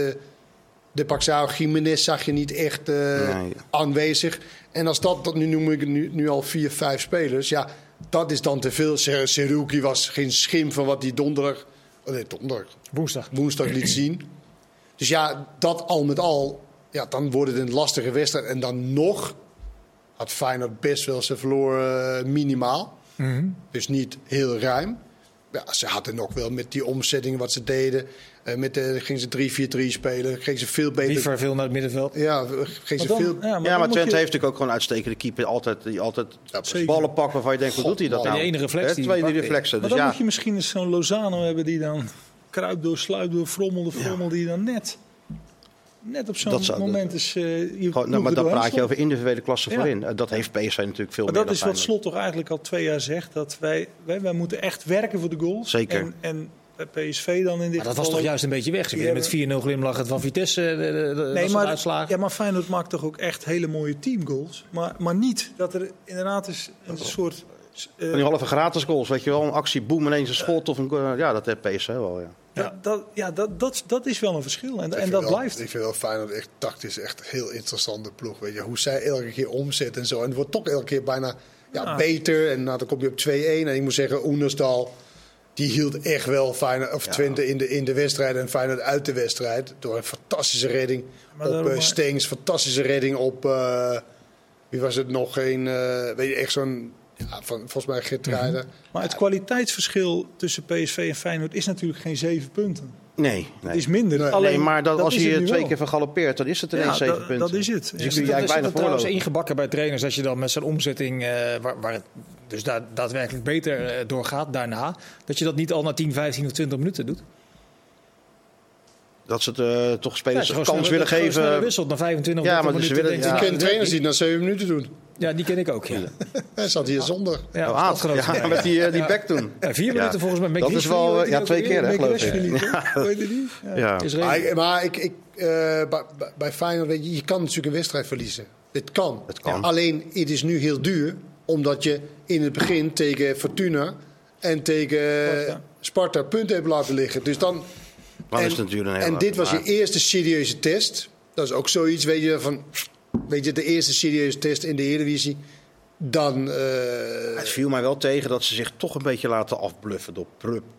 de Paxao Jiménez zag je niet echt eh, Nee. aanwezig. En als dat, dat nu noem ik nu, nu al vier, vijf spelers. Ja, dat is dan te veel. Ser- Seruki was geen schim van wat hij donderdag... Oh nee, donderdag. Woensdag. Woensdag liet <clears throat> zien. Dus ja, dat al met al... Ja, dan wordt het een lastige wedstrijd. En dan nog had Feyenoord best wel zijn verloren eh, minimaal. Dus niet heel ruim. Ja, ze hadden nog wel met die omzetting wat ze deden. Eh, met de, gingen ze 3-4-3 spelen. Kregen ze veel beter. Liever veel naar het middenveld. Ja, gingen ze Maar dan- veel. ja, maar Ja, dan maar moet Twente je- heeft natuurlijk ook gewoon uitstekende keeper. Altijd, die altijd precies. ballen pakken waarvan je denkt, hoe doet hij dat nou? die ene reflex die Twee pakt. reflexen. Maar Dus dan ja, moet je misschien eens zo'n Lozano hebben die dan kruipt door, sluit door, frommel door, frommel. Die dan net, net op zo'n moment is... eh je gewoon, nou, maar dan praat je over individuele klasse Ja. voorin. Eh, Dat heeft PSV natuurlijk veel Maar meer dat is dan wat. Slot toch eigenlijk al twee jaar zegt. Dat wij, wij, wij moeten echt werken voor de goals. Zeker. En, en PSV dan in dit Maar dat was toch juist een beetje weg. Ze winnen met 4-0 glimlachend van Vitesse. eh, de- de- de- dat Nee, soort maar, uitslagen. ja, maar Feyenoord maakt toch ook echt hele mooie teamgoals. Maar, maar niet dat er inderdaad is een soort... eh, Van die halve gratis goals, weet je wel. Een actie, boem, ineens een schot of een... Ja, dat heeft PSV wel, ja. dat, dat, ja, dat, dat, dat is wel een verschil. En, en dat wel- blijft. Ik vind wel Feyenoord echt tactisch echt een heel interessante ploeg. Weet je, hoe zij elke keer omzet en zo. En het wordt toch elke keer bijna ja, Ja. beter. En nou, dan kom je op 2-1. En ik moet zeggen, Oenerstal... Die hield echt wel Feyenoord, of Twente in de, in de wedstrijd en Feyenoord uit de wedstrijd. Door een fantastische redding Maar op Stengs. Fantastische redding op... eh, wie was het nog? Een, eh, weet je, echt zo'n... Ja, van, volgens mij Geertruiden. Maar het kwaliteitsverschil tussen PSV en Feyenoord is natuurlijk geen zeven punten. Nee, nee. Het is minder. Nee. Alleen, nee, maar dat, als je twee wel. keer vergalopeert, dan is het ineens Ja, zeven dat- punten. dat is het. Dus Ja, bijna dat trouwens ingebakken bij trainers dat je dan met zijn omzetting, eh, waar, waar het dus daar daadwerkelijk beter eh, doorgaat daarna, dat je dat niet al na 10, 15 of 20 minuten doet? Dat ze het eh, toch Ja, spelers gewoon kans willen geven. wisselt na 25 Ja, of 30 maar minuten. willen- Ik ken trainers die het na 7 minuten doen. Ja, die ken ik ook. Ja, Hij zat hier zonder. ja, Oh, ja, met die, eh, die back toen. Ja, vier Ja. minuten volgens mij. Dat is wel, eh, ja, twee keer hè, geloof ik. Ja. Ja. Is Maar, ik- maar ik, ik, eh, bij, bij- Feyenoord, weet je, je kan natuurlijk een wedstrijd verliezen. Het kan. Het kan. Alleen, het is nu heel duur. Omdat je in het begin tegen Fortuna en tegen Sparta. Sparta, punten hebt laten liggen. Dus dan, En, is het natuurlijk een hele en dit was je eerste serieuze test. Dat is ook zoiets, weet je, van... Weet je, de eerste serieuze test in de Eredivisie. Dan... eh, Het viel mij wel tegen dat ze zich toch een beetje laten afbluffen door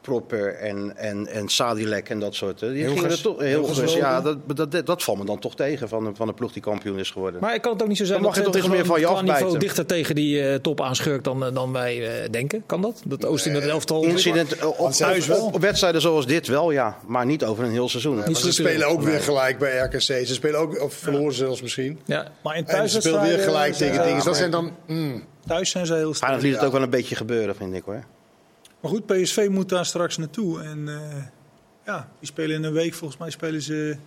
Propper en, en, en Sadilek en dat soort. Die Hilgers. gingen er toch, heel wel, ja, ja. dat, dat, dat, dat valt me dan toch tegen van, een- van een ploeg die kampioen is geworden. Maar kan het ook niet zo zijn Dan mag dat je toch meer van je niveau afbijten. dichter tegen die eh, top aanschurkt dan, eh, dan wij eh, denken? Kan dat? Dat Oost in het elftal... Incident op, thuis wel. op, op wedstrijden zoals dit wel, ja. Maar niet over een heel seizoen. ze spelen ook weer gelijk bij RKC. Ze spelen ook, of verloren zelfs misschien. Ja. Maar in En ze spelen weer gelijk tegen dingen. Dat zijn dan... Thuis zijn ze heel sterk. Feyenoord liet het ook wel een beetje gebeuren, vind ik hoor. Maar goed, PSV moet daar straks naartoe. En eh, ja, die spelen in een week. Volgens mij spelen ze...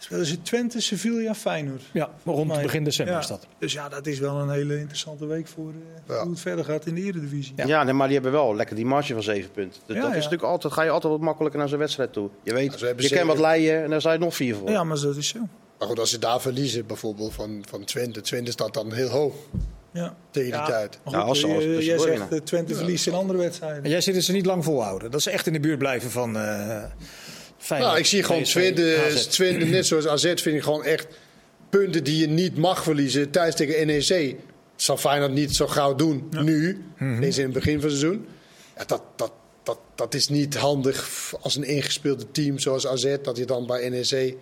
Spelen ze Twente, Sevilla, Feyenoord. ja, rond Maar- begin december ja. is dat. Dus ja, dat is wel een hele interessante week voor eh, Ja. hoe het verder gaat in de Eredivisie. Ja. Ja, nee, maar die hebben wel lekker die marge van zeven punten. Dus Ja, dat is natuurlijk altijd, ga je altijd wat makkelijker naar zo'n wedstrijd toe. Je weet, je zeven- kan wat leiden en daar zijn nog vier voor. Ja, maar dat is zo. Maar goed, als ze daar verliezen, bijvoorbeeld van, van Twente. Twente staat dan heel hoog Ja. tegen die Ja. tijd. Ja, als ze- als- eh, als jij zegt eh, Twente verliest in andere wedstrijden. En jij zit het ze niet lang volhouden. Dat ze echt in de buurt blijven van uh, Feyenoord. Nou, ik zie gewoon Twente, AZ. Twente, net zoals AZ, vind ik gewoon echt punten die je niet mag verliezen. Thuis tegen NEC. Dat zal Feyenoord niet zo gauw doen nu, Mhm. deze in het begin van het seizoen. Ja, dat, dat, dat, dat is niet handig als een ingespeelde team zoals AZ. Dat je dan bij NEC...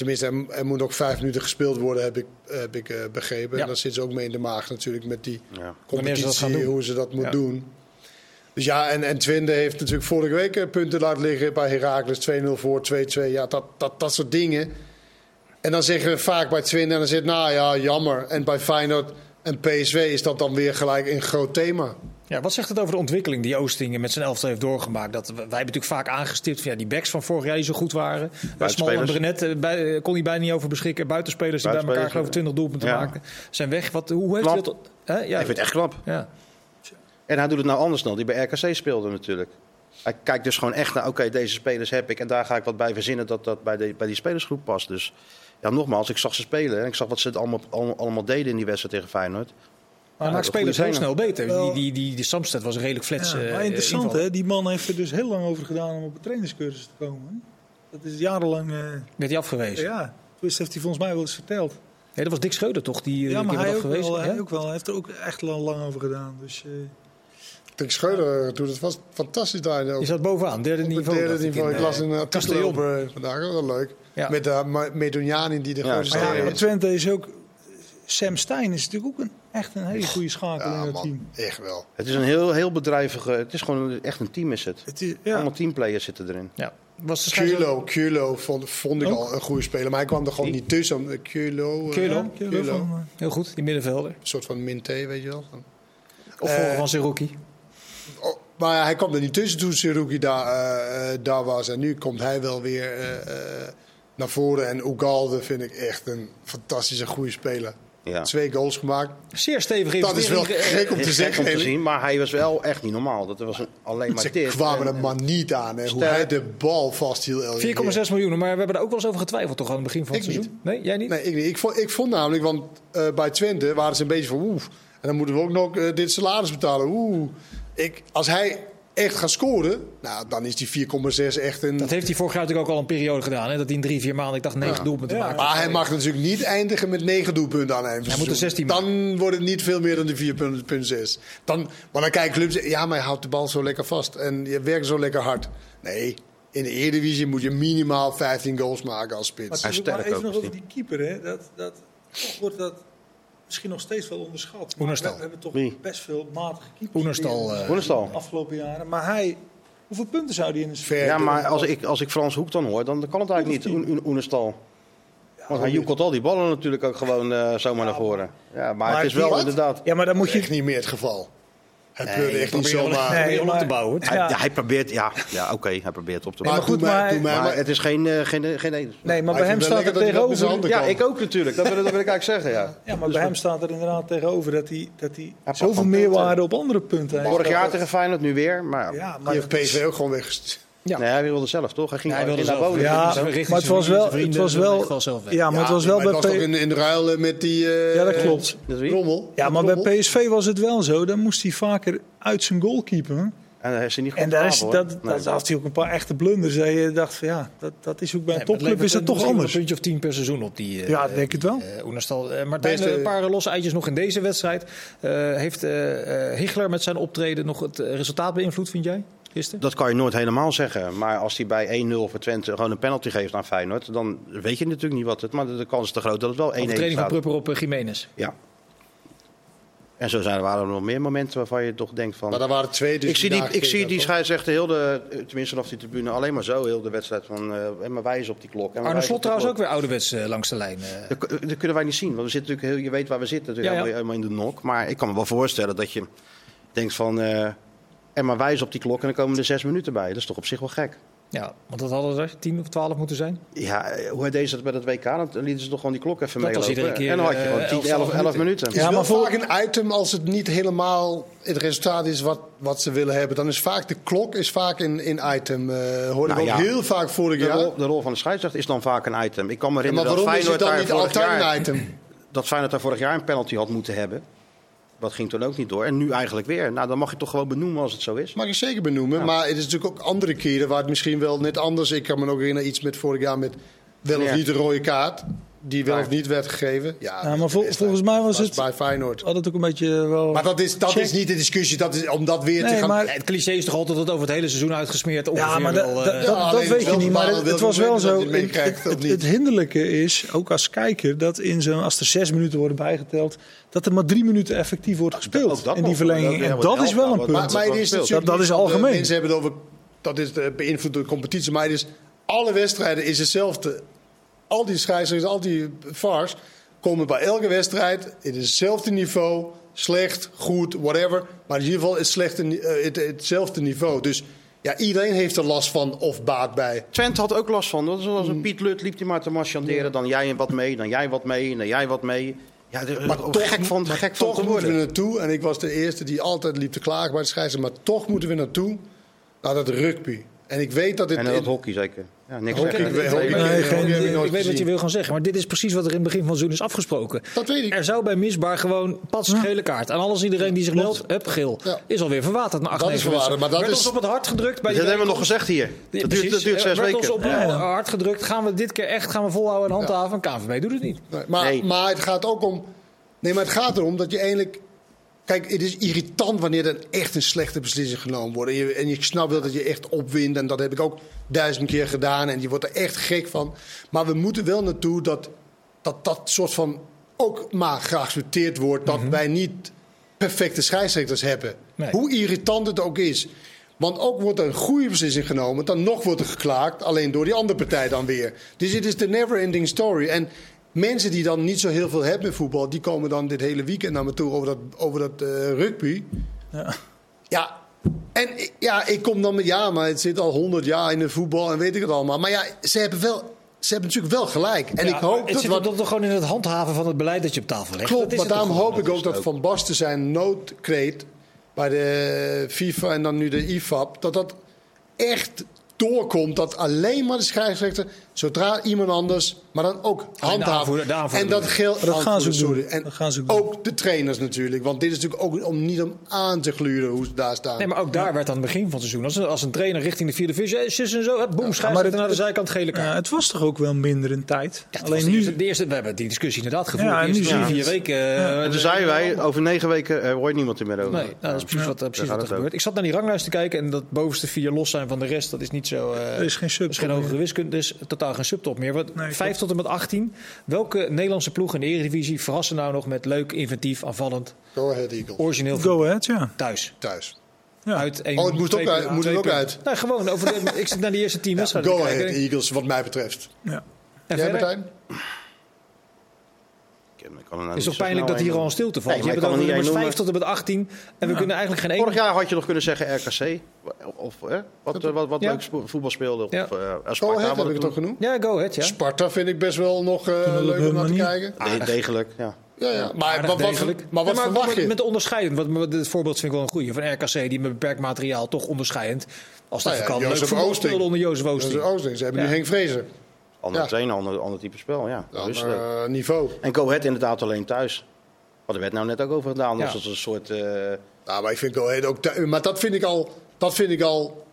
Tenminste, er, er moet ook vijf minuten gespeeld worden, heb ik, heb ik eh, begrepen. Ja. En dan zit ze ook mee in de maag natuurlijk met die Ja. Ze competitie, hoe ze dat moet Ja. doen. Dus ja, en, en Twente heeft natuurlijk vorige week eh, punten laten liggen bij Heracles. 2-0 voor, 2-2. Ja, dat, dat, dat soort dingen. En dan zeggen we vaak bij Twente, en dan zit nou ja, jammer. En bij Feyenoord en PSV is dat dan weer gelijk een groot thema. Ja, wat zegt het over de ontwikkeling die Oostingen met zijn elftal heeft doorgemaakt? Dat, wij hebben natuurlijk vaak aangestipt van ja, die backs van vorig jaar die zo goed waren. Smal en. Brenet eh, bij, eh, kon hij bijna niet over beschikken. Buitenspelers die bij elkaar geloof ik 20 doelpunten ja. maakten. Zijn weg. Wat, hoe heeft hij dat... Hè? Ja, Ik vind het echt knap. ja. En hij doet het nou anders dan die bij RKC speelde natuurlijk. Hij kijkt dus gewoon echt naar, oké, deze spelers heb ik. En daar ga ik wat bij verzinnen dat dat bij, de, bij die spelersgroep past. Dus ja, nogmaals, ik zag ze spelen. En ik zag wat ze het allemaal, allemaal, allemaal deden in die wedstrijd tegen Feyenoord. Maar hij maakt dat spelers heel snel beter. Wel- Die, die, die, die Samsted was een redelijk flats. Ja, eh, maar interessant hè, die man heeft er dus heel lang over gedaan om op een trainingscursus te komen. Dat is jarenlang, eh, Werd hij afgewezen? ja, dus heeft hij volgens mij wel eens verteld. Nee, dat was Dick Schreuder toch? Die eh, Ja, maar hij ook, wel, Ja? hij ook wel. Hij heeft er ook echt lang, lang over gedaan. Dus, eh, Dick Schreuder doet het was fantastisch daar. Je zat bovenaan, derde niveau. derde dacht ik, niveau. in, Ik las een artikel over vandaag. Dat was wel leuk. Ja. Met de Medonianin die de Ja, grootste ja, maar ja, maar Twente is ook... Sam Stein is natuurlijk ook een, echt een hele goede schakel Ja, in dat man, team. echt wel. Het is een heel, heel bedrijvige, het is gewoon echt een team is het. Het is, ja, Allemaal teamplayers zitten erin. Ja. Was de Culo, Culo vond, vond ik Ook? al een goede speler. Maar hij kwam er gewoon niet tussen. Eh, Culo, eh, Culo. van, eh, Heel goed, die middenvelder. Een soort van min T, weet je wel. Opvolger Eh, van Seruki. Oh, maar ja, hij kwam er niet tussen toen Seruki daar, eh, eh, daar was. En nu komt hij wel weer eh, eh, naar voren. En Ugalde vind ik echt een fantastische goede speler. Ja. Twee goals gemaakt. Zeer stevig Dat is wel gek om te zeggen. om te zien, maar hij was wel echt niet normaal. Dat was een, alleen maar Ze dit. kwamen En- er maar niet aan. Hè. Hoe hij de bal vasthield. elke 4,6 keer. miljoen, maar we hebben er ook wel eens over getwijfeld toch aan het begin van het Ik seizoen? Nee, jij niet? Nee, ik, niet. Ik, vond, ik vond namelijk, want eh, bij Twente waren ze een beetje van oeh. En dan moeten we ook nog eh, dit salaris betalen. Oeh. Ik, als hij echt gaat scoren, nou, dan is die 4,6 echt een... Dat heeft hij vorig jaar natuurlijk ook al een periode gedaan. Hè? Dat hij in drie, vier maanden, ik dacht, negen Ja. doelpunten Ja. maakte. Maar hij mag natuurlijk niet eindigen met 9 doelpunten aan een Hij moet er 16 Dan wordt het niet veel meer dan de 4,6. Dan, maar dan kijken clubs, ja, maar hij houdt de bal zo lekker vast. En je werkt zo lekker hard. Nee, in de Eredivisie moet je minimaal 15 goals maken als Maar spits. Maar sterk even nog over die keeper. Hè. Dat, dat, wordt dat misschien nog steeds wel onderschat. Maar. We hebben toch Wie? best veel matige keepers Oenerstal, eh, Oenerstal. de afgelopen jaren. Maar hij, hoeveel punten zou hij in een Ver Ja, maar als ik, als ik Frans Hoek dan hoor, dan kan het eigenlijk niet, Oen-. Want hij joekelt al die ballen natuurlijk ook gewoon eh, zomaar naar voren. Ja, maar, Maar het is wel wat? inderdaad... Ja, maar dan moet je... echt niet meer het geval. Nee, gebeurde echt niet zomaar. Nee, op te bouwen. Hij, Ja. hij probeert, ja, ja oké, hij probeert op te Maar, maar bouwen. goed, maar- het is geen... eh, geen, geen Nee, maar Hij bij hem staat er hij tegenover... ja, ik ook natuurlijk. Dat wil, dat wil ik eigenlijk zeggen, ja. Ja, maar bij hem staat er inderdaad tegenover dat hij, dat hij zoveel meerwaarde op andere punten heeft. Vorig jaar tegen Feyenoord, nu weer. Maar Ja, Die maar heeft dat is- PSV ook gewoon weggestuurd. Ja. nee, hij wilde zelf, toch? Hij ging, Ja, hij wilde naar boven. Ja, maar het was wel, het was wel, ja, maar het was wel maar bij was in, in ruil eh, met die... eh, Ja, dat klopt. Rommel. Ja, maar Rommel. bij PSV was het wel zo. Dan moest hij vaker uit zijn goal keepen. En daar is hij niet goed En daar, is, dat, had hij ook een paar echte blunders. Dat je dacht van ja, dat, dat is ook bij een Nee, maar topclub is dat toch anders. Een puntje of tien per seizoen op die. eh, Ja, ik denk het wel. eh, Oenerstal. Eh, Martijn, Beste- een paar losse eitjes nog in deze wedstrijd. Eh, heeft eh, eh, Hichler met zijn optreden nog het eh, resultaat beïnvloed, vind jij? Gisteren? Dat kan je nooit helemaal zeggen. Maar als hij bij 1-0 voor Twente gewoon een penalty geeft aan Feyenoord... dan weet je natuurlijk niet wat het... Maar de kans is te groot dat het wel 1-1 Overtreding van staat. Prupper op eh, Jiménez. Ja. En zo zijn er, waren er nog meer momenten waarvan je toch denkt van... Maar daar waren twee dus ik zie die, ik zie die scheidsrechter heel de, tenminste vanaf die tribune, alleen maar zo, heel de wedstrijd van, eh maar wijzen op die klok. En maar Arne Slot trouwens ook weer ouderwets eh, langs de lijn. Dat, dat kunnen wij niet zien, want we zitten natuurlijk heel, je weet waar we zitten, natuurlijk Ja, ja. helemaal in de nok. Maar ik kan me wel voorstellen dat je denkt van, eh en maar wijzen op die klok en dan komen er zes minuten bij. Dat is toch op zich wel gek. Ja, want dat hadden er 10 of 12 moeten zijn. Ja, eh, hoe deed ze dat bij het WK? Dan lieten ze toch gewoon die klok even Dat was meelopen. iedere keer, en dan had je gewoon eh, 10, 11, 11, 11 minuten. minuten. Het is Ja, maar voor- vaak een item als het niet helemaal het resultaat is wat, wat ze willen hebben. Dan is vaak de klok is vaak een, een item. eh hoorde Nou ik ook ja. heel vaak vorig De jaar. rol, de rol van de scheidsrechter is dan vaak een item. Ik kan me Ja, maar herinneren dat waarom is het Feyenoord dan daar niet vorig altijd jaar, een item? dat Feyenoord daar vorig jaar een penalty had moeten hebben. Dat ging toen ook niet door. En nu eigenlijk weer. Nou, dan mag je toch gewoon benoemen als het zo is. Mag je zeker benoemen. Maar het is natuurlijk ook andere keren waar het misschien wel net anders... Ik kan me nog herinneren iets met vorig jaar met wel of niet een rode kaart. Die wel of niet werd gegeven. Ja, Ja, maar vol- dat is volgens mij was het- bij Feyenoord. Had het ook een beetje wel... Maar dat is, dat Check. is niet de discussie. Dat is, om dat weer te gaan... maar- het cliché is toch altijd dat over het hele seizoen uitgesmeerd. Ja, maar da- wel, da- eh, dat, Ja, dat alleen weet je niet. Maar het, het was wel zo. het hinderlijke is, ook als kijker, dat in zo'n, als er zes minuten worden bijgeteld, dat er maar drie minuten effectief wordt gespeeld in die verlenging. Ja, En dat is wel een punt. nou, Maar, Dat- is algemeen. Mensen hebben het over... Dat is de beïnvloed door de competitie. Maar het is, alle wedstrijden is hetzelfde. Al die scheidsrechters, al die VARs... komen bij elke wedstrijd in hetzelfde niveau. Slecht, goed, whatever. Maar in ieder geval het slechte, eh, het, hetzelfde niveau. Dus ja, iedereen heeft er last van of baat bij. Twente had ook last van. Dat was als Mm. een Piet Lut liep hij maar te marchanderen. Dan jij wat mee, dan jij wat mee, dan jij wat mee. Ja, de, Maar toch, gek van, maar gek toch te moeten we naartoe. En ik was de eerste die altijd liep te klagen bij de scheidsrechter. Maar toch moeten we naartoe naar dat rugby. En ik weet dat dit... En dat hockey zeker. Ja, niks ik weet- nee. Geen- ik wat je wil gaan zeggen, maar dit is precies wat er in het begin van het seizoen is afgesproken. Dat weet ik. Er zou bij misbaar gewoon pas gele kaart. En alles iedereen die zich meldt, hup, geel. Ja. Is alweer verwaterd na acht, Dat is verwaterd, maar dat Werd is- ons op het hart gedrukt. Bij Dat hebben we nog gezegd hier. Ja, Dat duurt, dat duurt zes Er werd ons op ja. hart gedrukt. Gaan we dit keer echt gaan we volhouden en handhaven? KNVB doet het niet. Nee, maar, Nee. maar het gaat ook om. Nee, maar het gaat erom dat je eigenlijk. Kijk, het is irritant wanneer er echt een slechte beslissing genomen wordt. En je, en je snapt wel dat je echt opwint. En dat heb ik ook duizend keer gedaan. En je wordt er echt gek van. Maar we moeten wel naartoe dat dat, dat soort van ook maar geaccepteerd wordt. Dat wij niet perfecte scheidsrechters hebben. Nee. Hoe irritant het ook is. Want ook wordt er een goede beslissing genomen. Dan nog wordt er geklaagd. Alleen door die andere partij dan weer. Dus het is de never ending story. En mensen die dan niet zo heel veel hebben met voetbal. Die komen dan dit hele weekend naar me toe over dat, over dat eh, rugby. Ja. Ja, en ik- ja, ik kom dan met ja, maar het zit al honderd jaar in het voetbal en weet ik het allemaal. Maar ja, ze hebben, wel, ze hebben natuurlijk wel gelijk. En Ja, ik hoop het dat zit wat. toch gewoon in het handhaven van het beleid dat je op tafel legt. Klopt, Dat is maar daarom hoop ik ook dat Van Basten zijn noodkreet bij de FIFA en dan nu de IFAB, dat dat echt doorkomt. Dat alleen maar de scheidsrechter, zodra iemand anders, maar dan ook handhaven. En dat geldt. Maar dat gaan ze doen. En Dat gaan ze doen. ook de trainers natuurlijk. Want dit is natuurlijk ook om niet om aan te gluren hoe ze daar staan. Nee, maar ook daar werd aan het begin van het seizoen. Als een, als een trainer richting de vierde divisie. eh, zus en zo. Boem, maar scheidsrechter het- naar de zijkant, gele kaart. Ja, het was toch ook wel minder in tijd. Ja, Alleen de nu. eerste, de eerste, we hebben die discussie inderdaad gevoerd. Ja, en nu zie je vier weken. eh, En toen zeiden wij, over negen weken eh, hoort niemand er meer over. Nee, nou, dat is precies wat, eh, precies wat er gebeurt. Ik zat naar die ranglijst te kijken en dat bovenste vier los zijn van de rest, dat is niet zo. eh, Er is geen dat subtop is geen hogere wiskunde, dus totaal geen subtop meer. Wat, Nee, 5 tot en met 18. Welke Nederlandse ploeg in de Eredivisie verrassen nou nog met leuk, inventief, aanvallend, Go ahead, Eagles. origineel? Go ahead, ja. thuis? Thuis. ja. Uit één, Oh, het moest ook uit- moet er ook punten. uit? Nee, gewoon. Over de, <laughs> ik zit naar die eerste tien wedstrijden Go ahead, kijken. Eagles, wat mij betreft. ja. En Jij, verder? Martijn? Kan er nou Het is toch pijnlijk dat hier al een stilte valt. Nee, je hebt het over er niet nummers één 5 tot en met 18. En we kunnen eigenlijk geen één... Vorig jaar had je nog kunnen zeggen RKC. Of hè, wat, eh, wat, wat Ja. leuk voetbal speelde. Of, Ja. eh, Go Sparta, ahead, wat heb ik het toch genoemd? Ja, go ahead, ja. Sparta vind ik best wel nog eh, dat leuk om naar te kijken. De- degelijk, ja. Ja, ja. Maar, wat, degelijk. maar wat Ja, verwacht met, je? Met de onderscheidend. Wat, wat- het voorbeeld vind ik wel een goeie. Van RKC, die met beperkt materiaal toch onderscheidend. Als dat Nou ja, kan. Leuk Jozef Oosting. speelde onder Jozef Oosting. de Oosting. Ze hebben Ja. nu Henk Vrezer. Ander Ja. trainer, ander, ander type spel, ja. Eh, niveau. En Ahead inderdaad alleen thuis. Maar er werd nou net ook over gedaan. Ja. als het een soort... eh, Nou, maar ik vind Ahead ook... Maar dat vind ik al, dat vind ik al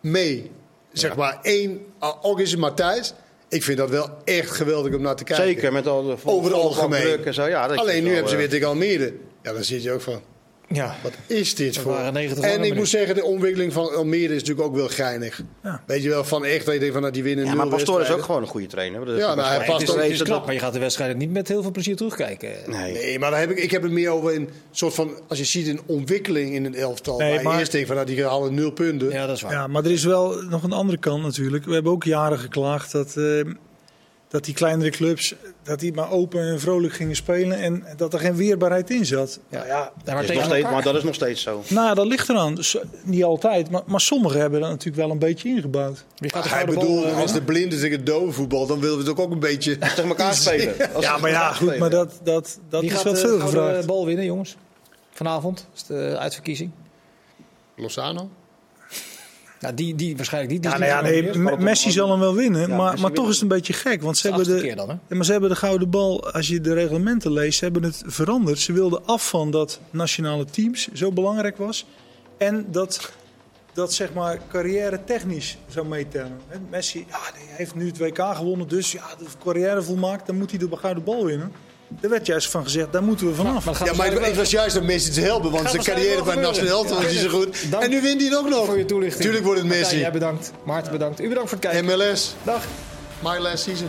mee. Zeg maar één... Ook is het maar thuis. Ik vind dat wel echt geweldig om naar te kijken. zeker, met al de vol- Over het algemeen. zo. Ja, dat Alleen is nu wel, hebben ze eh, weer tegen Almere. Ja, dan zit je ook van... Ja. Wat is dit Dat voor? waren 90 En ik moet zeggen, de ontwikkeling van Almere is natuurlijk ook wel geinig. Ja. Weet je wel, van echt dat je denkt van nou, die winnen Ja, maar Pastoor is ook gewoon een goede trainer. Dat is Ja, nou, hij past Het is, ook- het is dat- knap, maar je gaat de wedstrijden niet met heel veel plezier terugkijken. Nee. Nee, maar daar heb ik, ik heb het meer over een soort van... Als je ziet een ontwikkeling in een elftal. Nee, maar- eerst denkt van nou, die halen nul punten. Ja, dat is waar. Ja, maar er is wel nog een andere kant natuurlijk. We hebben ook jaren geklaagd dat, eh, dat die kleinere clubs dat die maar open en vrolijk gingen spelen en dat er geen weerbaarheid in zat. Ja. Nou ja, Ja, Is tegen nog steeds, elkaar. maar dat is nog steeds zo. nou, dat ligt eraan. Dus, niet altijd, maar, maar sommigen hebben dat natuurlijk wel een beetje ingebouwd. Wie gaat de Hij bedoelt, bal, eh, als de blinden tegen dode voetbal, dan willen we het ook, ook een beetje... <laughs> Tegen elkaar <laughs> spelen. Als Ja, maar ja, goed, spelen. maar dat, dat, dat Wie is gaat wel de veel gevraagd. bal winnen, jongens? Vanavond is de uitverkiezing. Lozano? Ja, die, die waarschijnlijk niet. Ja, is nou ja, nee, Messi zal hem wel winnen, Ja, maar, Messi maar toch is het een beetje gek. Want ze de hebben, de, dan, maar ze hebben de gouden bal, als je de reglementen leest, ze hebben het veranderd. Ze wilden af van dat nationale teams zo belangrijk was. En dat, dat zeg maar carrière technisch zou meetellen. Messi ja, die heeft nu het WK gewonnen, dus ja, de carrière volmaakt, dan moet hij de gouden bal winnen. Daar werd juist van gezegd, daar moeten we vanaf. Maar dat gaat Ja, maar het was juist om Messi te helpen, want zijn carrière bij Nationaal was niet zo goed. Dank En nu wint hij het ook nog. voor je toelichting. Tuurlijk wordt het Messi. jij bedankt. Maarten bedankt. U bedankt voor het kijken. MLS, Dag. my last season.